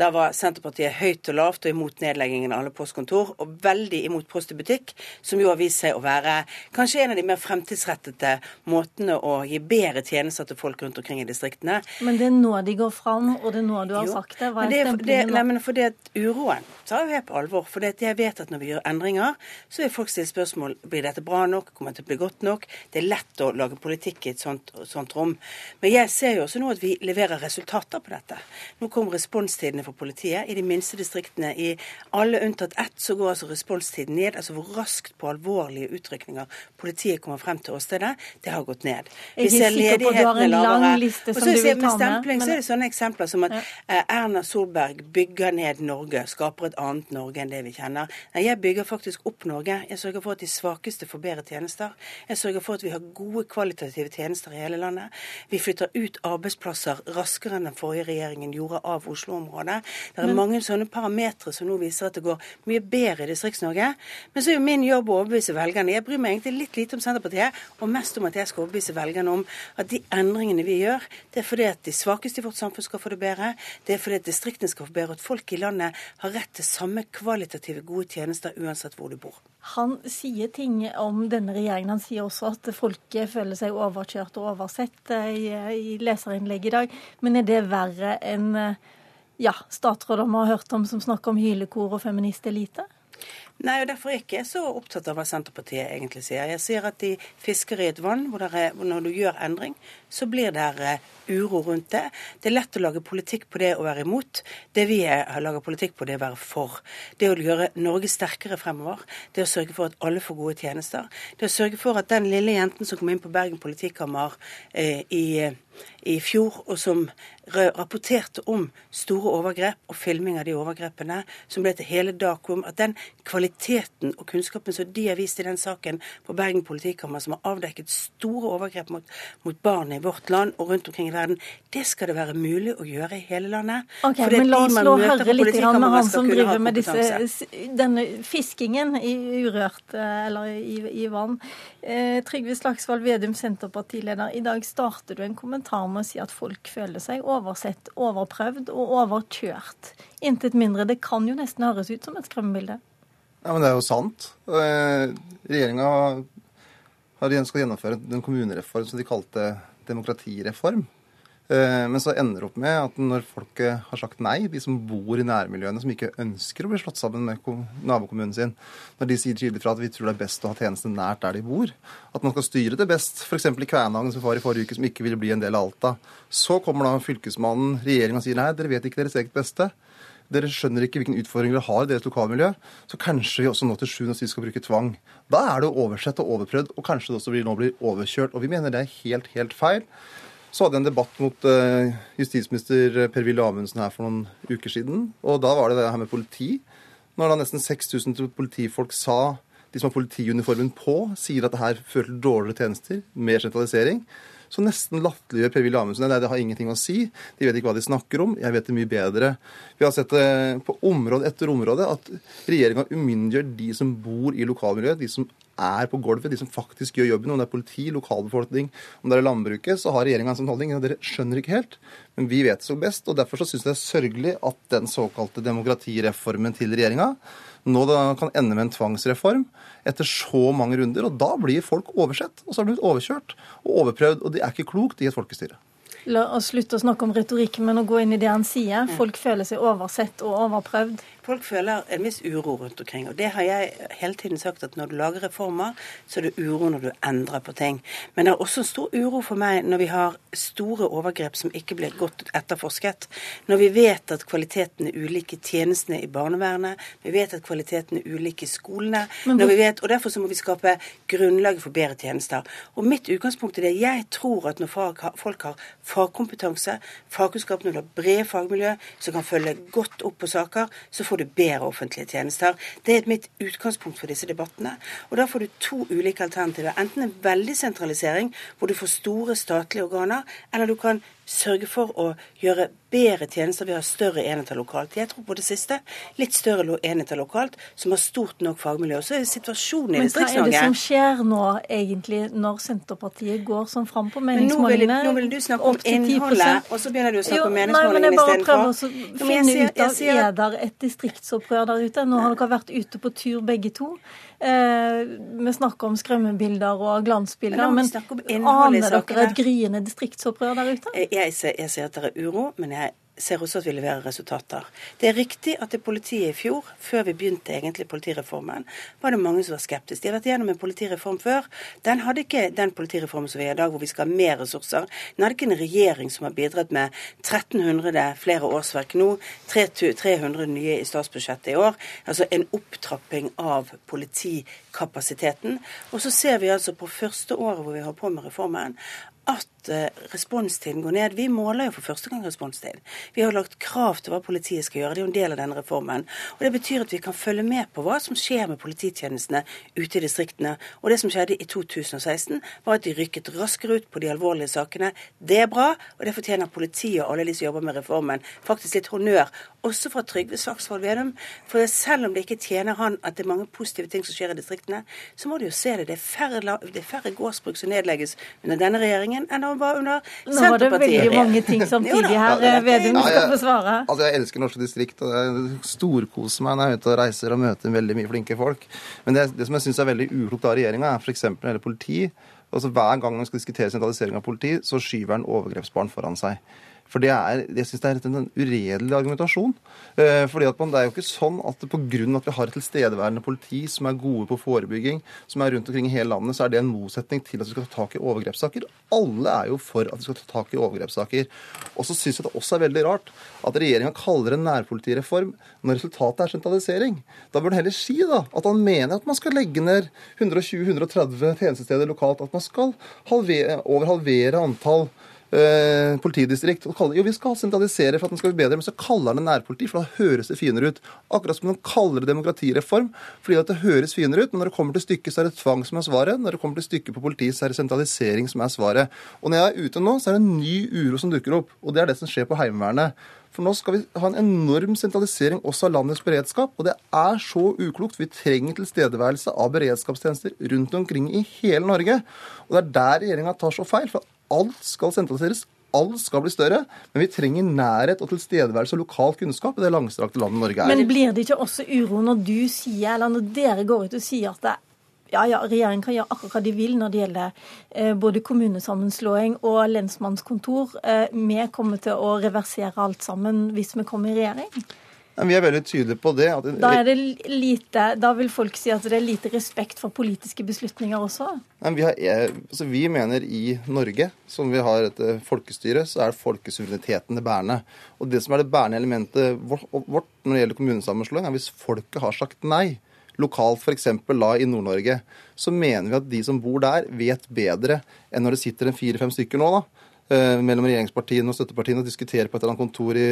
Da var Senterpartiet høyt og lavt og imot nedleggingen av alle postkontor, og veldig imot Post i butikk, som jo har vist seg å være kanskje en av de mer fremtidsrettede måtene å gi bedre tjenester til folk rundt omkring i distriktene. Men det er nå de går fram, og det er nå du har jo, sagt det. Hva er stemplingen nå? Nei, men at uroen tar jo jeg på alvor. For jeg vet at når vi gjør endringer, så vil folk stille spørsmål blir dette bra nok, kommer det til å bli godt nok. Det er lett å lage politikk i et sånt, sånt rom. Men jeg ser jo også nå at vi leverer resultater på dette. Nå kom responstidene for politiet. I de minste distriktene, i alle unntatt ett, så går altså responstiden ned. Altså hvor raskt på alvorlige utrykninger politiet kommer frem til åstedet, det har gått ned. Vi ser ledigheten er lavere. Og så med stempling så er det sånne eksempler som at ja. Erna Solberg bygger ned Norge, skaper et annet Norge enn det vi kjenner. Nei, jeg bygger faktisk opp Norge. Jeg sørger for at de svakeste får bedre tjenester. Jeg sørger for at vi har gode kvalitative tjenester i hele landet. Vi flytter ut arbeidsplasser raskere enn den forrige regjeringen gjorde av Oslo-området. Det er Men... mange sånne parametere som nå viser at det går mye bedre i Distrikts-Norge. Men så er jo min jobb å overbevise velgerne. Jeg bryr meg egentlig litt lite om Senterpartiet, og mest om at jeg skal overbevise velgerne om at de endringene vi gjør, det er fordi at de svakeste i vårt samfunn skal få det bedre, det er fordi at distriktene skal få bedre, at folk i landet har rett til samme kvalitative gode tjenester uansett hvor du bor. Han sier ting om denne regjeringen. Han sier også at folket føler seg overkjørt og oversett eh, i, i leserinnlegg i dag. Men er det verre enn ja, statsråder vi har hørt om som snakker om hylekor og feministelite? Nei, og Derfor er jeg ikke så opptatt av hva Senterpartiet egentlig sier. Jeg sier at de fisker i et vann hvor, er, når du gjør endring, så blir det eh, uro rundt det. Det er lett å lage politikk på det å være imot. Det vi har laget politikk på, det å være for. Det å gjøre Norge sterkere fremover. Det å sørge for at alle får gode tjenester. Det å sørge for at den lille jenten som kom inn på Bergen politikammer eh, i i fjor, og som rapporterte om store overgrep og filming av de overgrepene, som ble til hele Dacom, at den kvaliteten og kunnskapen som de har vist i den saken på Bergen politikammer, som har avdekket store overgrep mot, mot barn i vårt land og rundt omkring i verden, det skal det være mulig å gjøre i hele landet. Ok, men La oss nå høre litt med han som driver med disse, denne fiskingen i urørt eh, eller i, i vann. Eh, Trygve Slagsvold Vedum, Senterpartileder. I dag starter du en kommentar med å si at folk føler seg oversett, overprøvd og overkjørt. Intet mindre. Det kan jo nesten høres ut som et skremmebilde. Ja, men det er jo sant. Eh, Regjeringa skal gjennomføre en kommunereform som de kalte demokratireform. Eh, men så ender det opp med at når folk har sagt nei, de som bor i nærmiljøene, som ikke ønsker å bli slått sammen med nabokommunen sin, når de sier tydelig fra at vi tror det er best å ha tjenestene nært der de bor, at man skal styre det best, f.eks. i Kvænangen som var i forrige uke, som ikke ville bli en del av Alta, så kommer da fylkesmannen, regjeringa og sier nei, dere vet ikke deres eget beste. Dere skjønner ikke hvilken utfordringer dere har i deres lokalmiljø. Så kanskje vi også nå til sjuende og sist skal bruke tvang. Da er det oversett og overprøvd, og kanskje det også blir, nå blir overkjørt. Og vi mener det er helt, helt feil. Så hadde jeg en debatt mot uh, justisminister Per-Willy Amundsen her for noen uker siden. Og da var det det her med politi. Når da nesten 6000 politifolk sa, de som har politiuniformen på, sier at det her fører til dårligere tjenester, mer sentralisering, så nesten latterliggjør Per-Willy Amundsen det. Det har ingenting å si. De vet ikke hva de snakker om. Jeg vet det mye bedre. Vi har sett det på område etter område at regjeringa umyndiggjør de som bor i lokalmiljøet, de som er på gulvet, de som faktisk gjør jobben. Om det er politi, lokalbefolkning, om det er landbruket, så har regjeringa en sånn holdning. Dere skjønner ikke helt, men vi vet det så best. og Derfor så syns jeg det er sørgelig at den såkalte demokratireformen til regjeringa nå kan ende med en tvangsreform etter så mange runder. Og da blir folk oversett, og så har de blitt overkjørt og overprøvd. Og det er ikke klokt i et folkestyre. La oss slutte å snakke om retorikk, men å gå inn i det han sier. Folk føler seg oversett og overprøvd. Folk føler en viss uro rundt omkring. Og det har jeg hele tiden sagt, at når du lager reformer, så er det uro når du endrer på ting. Men det er også stor uro for meg når vi har store overgrep som ikke blir godt etterforsket. Når vi vet at kvaliteten er ulik i tjenestene i barnevernet, vi vet at kvaliteten er ulik i skolene. Vet, og Derfor så må vi skape grunnlaget for bedre tjenester. Og mitt utgangspunkt er det jeg tror at når folk har fagkompetanse, fagkunnskap, når du har brede fagmiljø som kan følge godt opp på saker, så får du bedre offentlige tjenester. Det er mitt utgangspunkt for disse debattene. Og da får du to ulike alternativer. Enten en veldig sentralisering, hvor du får store statlige organer, eller du kan sørge for å gjøre bedre tjenester ved å ha større enheter lokalt. Jeg tror på det siste. Litt større enheter lokalt som har stort nok fagmiljø. Så er situasjonen i Distrikts-Norge. Men hva er det som skjer nå, egentlig, når Senterpartiet går sånn fram på meningsmålingene? Nå, nå vil, du snakke om innholdet, og så begynner du å snakke jo, om meningsmålingene istedenfor. Jeg bare prøver å finne sier, ut av er der et distriktsopprør der ute. Nå har dere vært ute på tur begge to. Eh, vi snakker om skremmebilder og glansbilder, men, men aner dere et gryende distriktsopprør der ute? Jeg ser, jeg ser at det er uro, men jeg ser også at vi leverer resultater. Det er riktig at det politiet i fjor, før vi begynte egentlig politireformen, var det mange som var skeptiske. De har vært gjennom en politireform før. Den hadde ikke den politireformen som vi har i dag, hvor vi skal ha mer ressurser. Den hadde ikke en regjering som har bidratt med 1300 flere årsverk nå, 300 nye i statsbudsjettet i år. Altså en opptrapping av politikapasiteten. Og så ser vi altså på første året hvor vi har på med reformen, at eh, responstiden går ned. Vi måler jo for første gang responstid. Vi har lagt krav til hva politiet skal gjøre. Det er jo en del av denne reformen. Og Det betyr at vi kan følge med på hva som skjer med polititjenestene ute i distriktene. Og det som skjedde i 2016, var at de rykket raskere ut på de alvorlige sakene. Det er bra, og det fortjener politiet og alle de som jobber med reformen, faktisk litt honnør. Også fra Trygve Slagsvold Vedum. For selv om det ikke tjener han at det er mange positive ting som skjer i distriktene, så må du jo se det. Det er færre, det er færre gårdsbruk som nedlegges under denne regjeringen enn han var under Senterpartiet. Nå var det veldig mange ting samtidig her, Vedum skal få svare. Altså, jeg elsker norske distrikt, og jeg storkoser meg når jeg er ute og reiser og møter veldig mye flinke folk. Men det, det som jeg syns er veldig uklokt av regjeringa, er f.eks. når det gjelder politi. Altså, hver gang man skal diskutere sentralisering av politi, så skyver en overgrepsbarn foran seg. For det er, jeg synes det er en uredelig argumentasjon. Eh, fordi at man, Det er jo ikke sånn at pga. at vi har et tilstedeværende politi som er gode på forebygging, som er rundt omkring i hele landet, så er det en motsetning til at vi skal ta tak i overgrepssaker. Alle er jo for at vi skal ta tak i overgrepssaker. Og så syns jeg det også er veldig rart at regjeringa kaller det en nærpolitireform når resultatet er sentralisering. Da bør han heller si da, at han mener at man skal legge ned 120-130 tjenestesteder lokalt. At man skal halvere, over halvere antall eh, politidistrikt. Og kaller, jo, vi skal sentralisere for at den skal bli bedre, men så kaller den nærpoliti, for da høres det finere ut. Akkurat som man kaller det demokratireform fordi at det høres finere ut, men når det kommer til stykket, så er det tvang som er svaret. Når det kommer til stykket på politiet, så er det sentralisering som er svaret. Og når jeg er ute nå, så er det en ny uro som dukker opp, og det er det som skjer på Heimevernet. For nå skal vi ha en enorm sentralisering også av landets beredskap, og det er så uklokt. Vi trenger tilstedeværelse av beredskapstjenester rundt omkring i hele Norge. Og det er der regjeringa tar så feil. for alt skal sentraliseres. Alt skal bli større, men vi trenger nærhet og tilstedeværelse og lokal kunnskap i det langstrakte landet Norge er. Men blir det ikke også uro når du sier, eller når dere går ut og sier at det ja, ja, regjeringen kan gjøre akkurat hva de vil når det gjelder eh, både kommunesammenslåing og lensmannskontor. Eh, vi kommer til å reversere alt sammen hvis vi kommer i regjering. Vi er veldig tydelige på det. da, lite, da, vil folk si at det er lite respekt for politiske beslutninger også? Vi, har, altså vi, mener i Norge, som vi har et eh, folkestyre, så er folkesuvereniteten det bærende. Og det som er det bærende elementet vårt, når det gjelder kommunesammenslåing, er hvis folket har sagt nei. Lokalt f.eks. i Nord-Norge, så mener vi at de som bor der, vet bedre enn når det sitter en fire-fem stykker nå. da, Eh, mellom regjeringspartiene og støttepartiene og diskutere på et eller annet kontor i,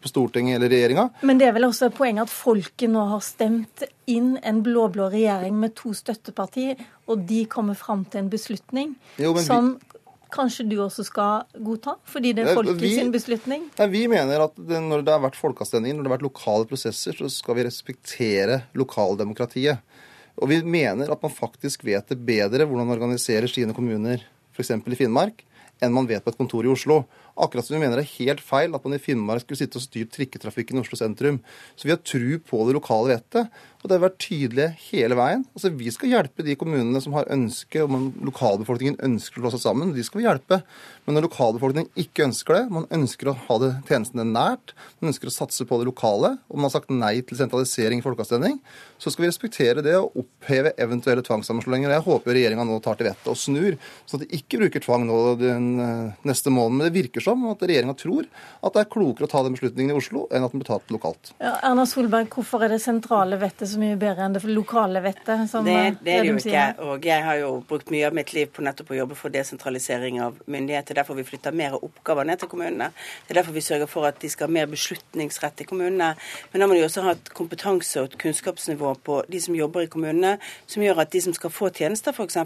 på Stortinget eller regjeringa. Men det er vel også poenget at folket nå har stemt inn en blå-blå regjering med to støttepartier, og de kommer fram til en beslutning jo, som vi, kanskje du også skal godta, fordi det er folket vi, sin beslutning? Nei, Vi mener at det, når det har vært folkeavstemninger, når det har vært lokale prosesser, så skal vi respektere lokaldemokratiet. Og vi mener at man faktisk vet det bedre hvordan man organiserer sine kommuner, f.eks. i Finnmark enn man vet på et kontor i Oslo. Akkurat som vi mener det er helt feil at man i Finnmark skulle sitte og styre trikketrafikken i Oslo sentrum. Så vi har tru på det lokale vettet, og det har vært tydelige hele veien. Altså Vi skal hjelpe de kommunene som har ønske, om lokalbefolkningen ønsker å slå seg sammen. De skal vi hjelpe. Men når lokalbefolkningen ikke ønsker det, man ønsker å ha det tjenestene nært, man ønsker å satse på det lokale, og man har sagt nei til sentralisering i folkeavstemning, så skal vi respektere det og oppheve eventuelle tvangssammenslåinger. Jeg håper regjeringa nå tar til vettet og snur, så at de ikke bruker tvang nå den eh, neste måneden. Men det virker seg om, at regjeringa tror at det er klokere å ta den beslutningen i Oslo enn at den blir tatt lokalt. Ja, Erna Solberg, hvorfor er det sentrale vettet så mye bedre enn det lokale vettet? det, det er det jo ikke. Og jeg har jo brukt mye av mitt liv på nettopp å jobbe for desentralisering av myndigheter. Er derfor vi flytter mer oppgaver ned til kommunene. Det er derfor vi sørger for at de skal ha mer beslutningsrett i kommunene. Men da må de også ha et kompetanse og et kunnskapsnivå på de som jobber i kommunene, som gjør at de som skal få tjenester, f.eks.,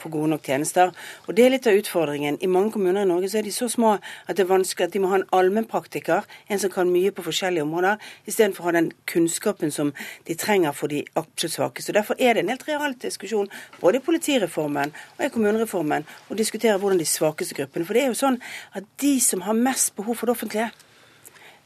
får gode nok tjenester. Og det er litt av utfordringen. I mange kommuner i Norge så er de så små at det er vanskelig at de må ha en allmennpraktiker, en som kan mye på forskjellige områder, istedenfor å ha den kunnskapen som de trenger for de absolutt svakeste. Derfor er det en helt real diskusjon både i politireformen og i kommunereformen å diskutere hvordan de svakeste gruppene For det er jo sånn at de som har mest behov for det offentlige,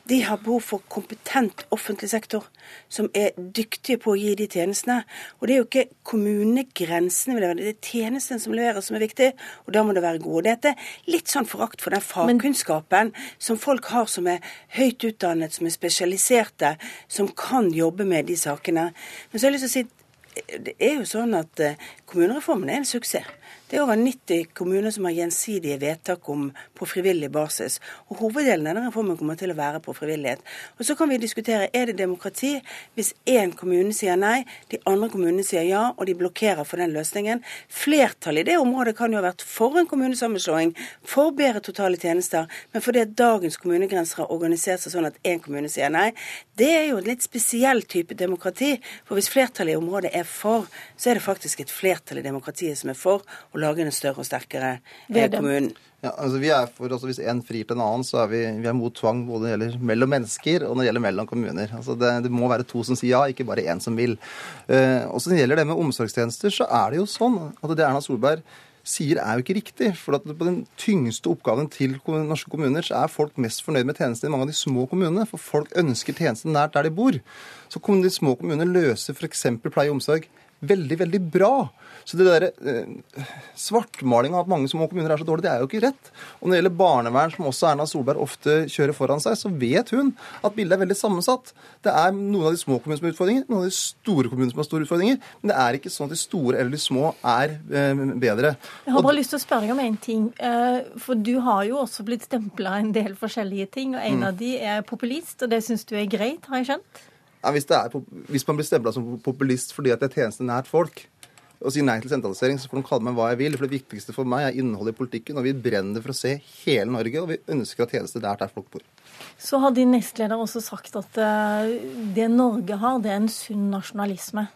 de har behov for kompetent offentlig sektor som er dyktige på å gi de tjenestene. Og det er jo ikke kommunegrensene det er tjenestene som leveres som er viktig, og da må det være gode. Det er litt sånn forakt for den fagkunnskapen som folk har som er høyt utdannet, som er spesialiserte, som kan jobbe med de sakene. Men så har jeg lyst til å si det er jo sånn at eh, kommunereformen er en suksess. Det er over 90 kommuner som har gjensidige vedtak om på frivillig basis. Og Hoveddelen av den reformen kommer til å være på frivillighet. Og Så kan vi diskutere er det demokrati hvis én kommune sier nei, de andre kommunene sier ja, og de blokkerer for den løsningen. Flertallet i det området kan jo ha vært for en kommunesammenslåing, for bedre totale tjenester, men fordi at dagens kommunegrenser har organisert seg sånn at én kommune sier nei. Det er jo en litt spesiell type demokrati. For hvis flertallet i området er for, så er det faktisk et flertall i demokratiet som er for å lage en større og sterkere eh, kommune. Ja, altså vi er for, altså Hvis én frir til en annen, så er vi, vi er mot tvang både når det gjelder mellom mennesker og når det gjelder mellom kommuner. Altså det, det må være to som sier ja, ikke bare én som vil. Uh, og så gjelder det med omsorgstjenester, så er det jo sånn at det Erna Solberg sier er jo ikke riktig. For at på den tyngste oppgaven til norske kommuner så er folk mest fornøyd med tjenestene i mange av de små kommunene. For folk ønsker tjenestene nært der de bor. Så de små kommunene løser f.eks. pleie og omsorg veldig, veldig bra. Så det derre eh, svartmalinga av at mange små kommuner er så dårlige, det er jo ikke rett. Og når det gjelder barnevern, som også Erna Solberg ofte kjører foran seg, så vet hun at bildet er veldig sammensatt. Det er noen av de små kommunene som har utfordringer, noen av de store kommunene som har store utfordringer. Men det er ikke sånn at de store eller de små er eh, bedre. Jeg har bare lyst til å spørre deg om en ting. Eh, for du har jo også blitt stempla en del forskjellige ting, og en mm. av de er populist, og det syns du er greit, har jeg skjønt? Ja, hvis, er, hvis, man blir stempla som populist fordi at det er tjeneste nært folk, og sier nei til sentralisering, så får de kalle meg hva jeg vil. For det viktigste for meg er innholdet i politikken, og vi brenner for å se hele Norge, og vi ønsker at tjenester der der folk bor. Så har din nestleder også sagt at uh, det Norge har, det er en sunn nasjonalisme.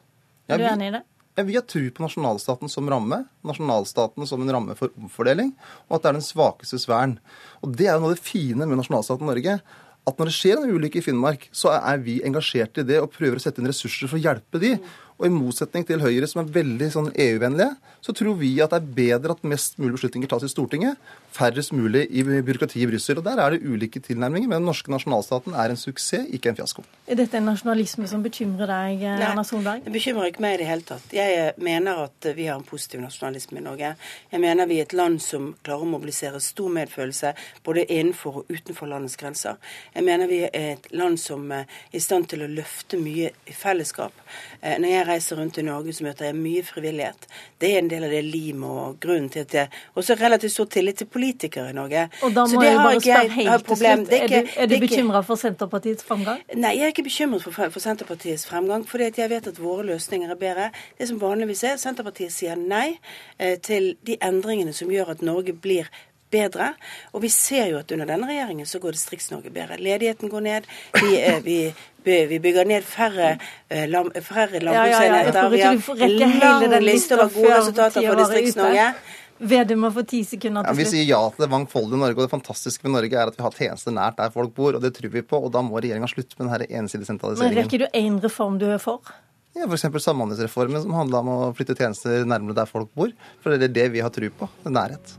Er ja, du enig i det? Ja, Vi har tro på nasjonalstaten som ramme, nasjonalstaten som en ramme for omfordeling, og at det er den svakestes vern. Og Det er jo noe av det fine med nasjonalstaten Norge at når det skjer en ulykke i Finnmark, så er vi engasjert i det og prøver å sette inn ressurser for å hjelpe de. Og i motsetning til Høyre, som er veldig sånn EU-vennlige, så tror vi at det er bedre at mest mulig beslutninger tas i Stortinget, færrest mulig i byråkratiet i Brussel. Og der er det ulike tilnærminger, men den norske nasjonalstaten er en suksess, ikke en fiasko. Er dette en nasjonalisme som bekymrer deg, Erna Solberg? Det bekymrer ikke meg i det hele tatt. Jeg mener at vi har en positiv nasjonalisme i Norge. Jeg mener vi er et land som klarer å mobilisere stor medfølelse både innenfor og utenfor landets grenser. Jeg mener vi er et land som er i stand til å løfte mye i fellesskap. Eh, når jeg reiser rundt i Norge, så møter jeg mye frivillighet. Det er en del av det limet og grunnen til at jeg også har relativt stor tillit til politikere i Norge. Og da må jeg bare spørre helt til slutt, er, du, er du bekymra for Senterpartiets fremgang? Nei, jeg er ikke bekymret for, for Senterpartiets fremgang, fordi jeg vet at våre løsninger er bedre. Det som vanligvis er, Senterpartiet sier nei eh, til de endringene som gjør at Norge blir bedre. Og vi ser jo at under denne regjeringen så går Distrikts-Norge bedre. Ledigheten går ned. Vi, eh, vi, vi bygger ned færre, eh, lam, færre landbruksenheter. Ja, ja, vi har en lang liste over gode resultater for Distrikts-Norge. Vedum må få ti sekunder til slutt. Ja, vi sier ja til det mangfoldige Norge. Og det fantastiske med Norge er at vi har tjenester nært der folk bor, og det tror vi på. Og da må regjeringa slutte med denne ensidige sentraliseringen. Men rekker du én reform du er for? Ja, F.eks. Samhandlingsreformen, som handla om å flytte tjenester nærmere der folk bor. For det er det vi har tro på. Nærhet.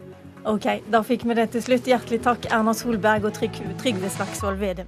Ok, da fikk vi det til slutt. Hjertelig takk, Erna Solberg og Trygve Slagsvold Vedum.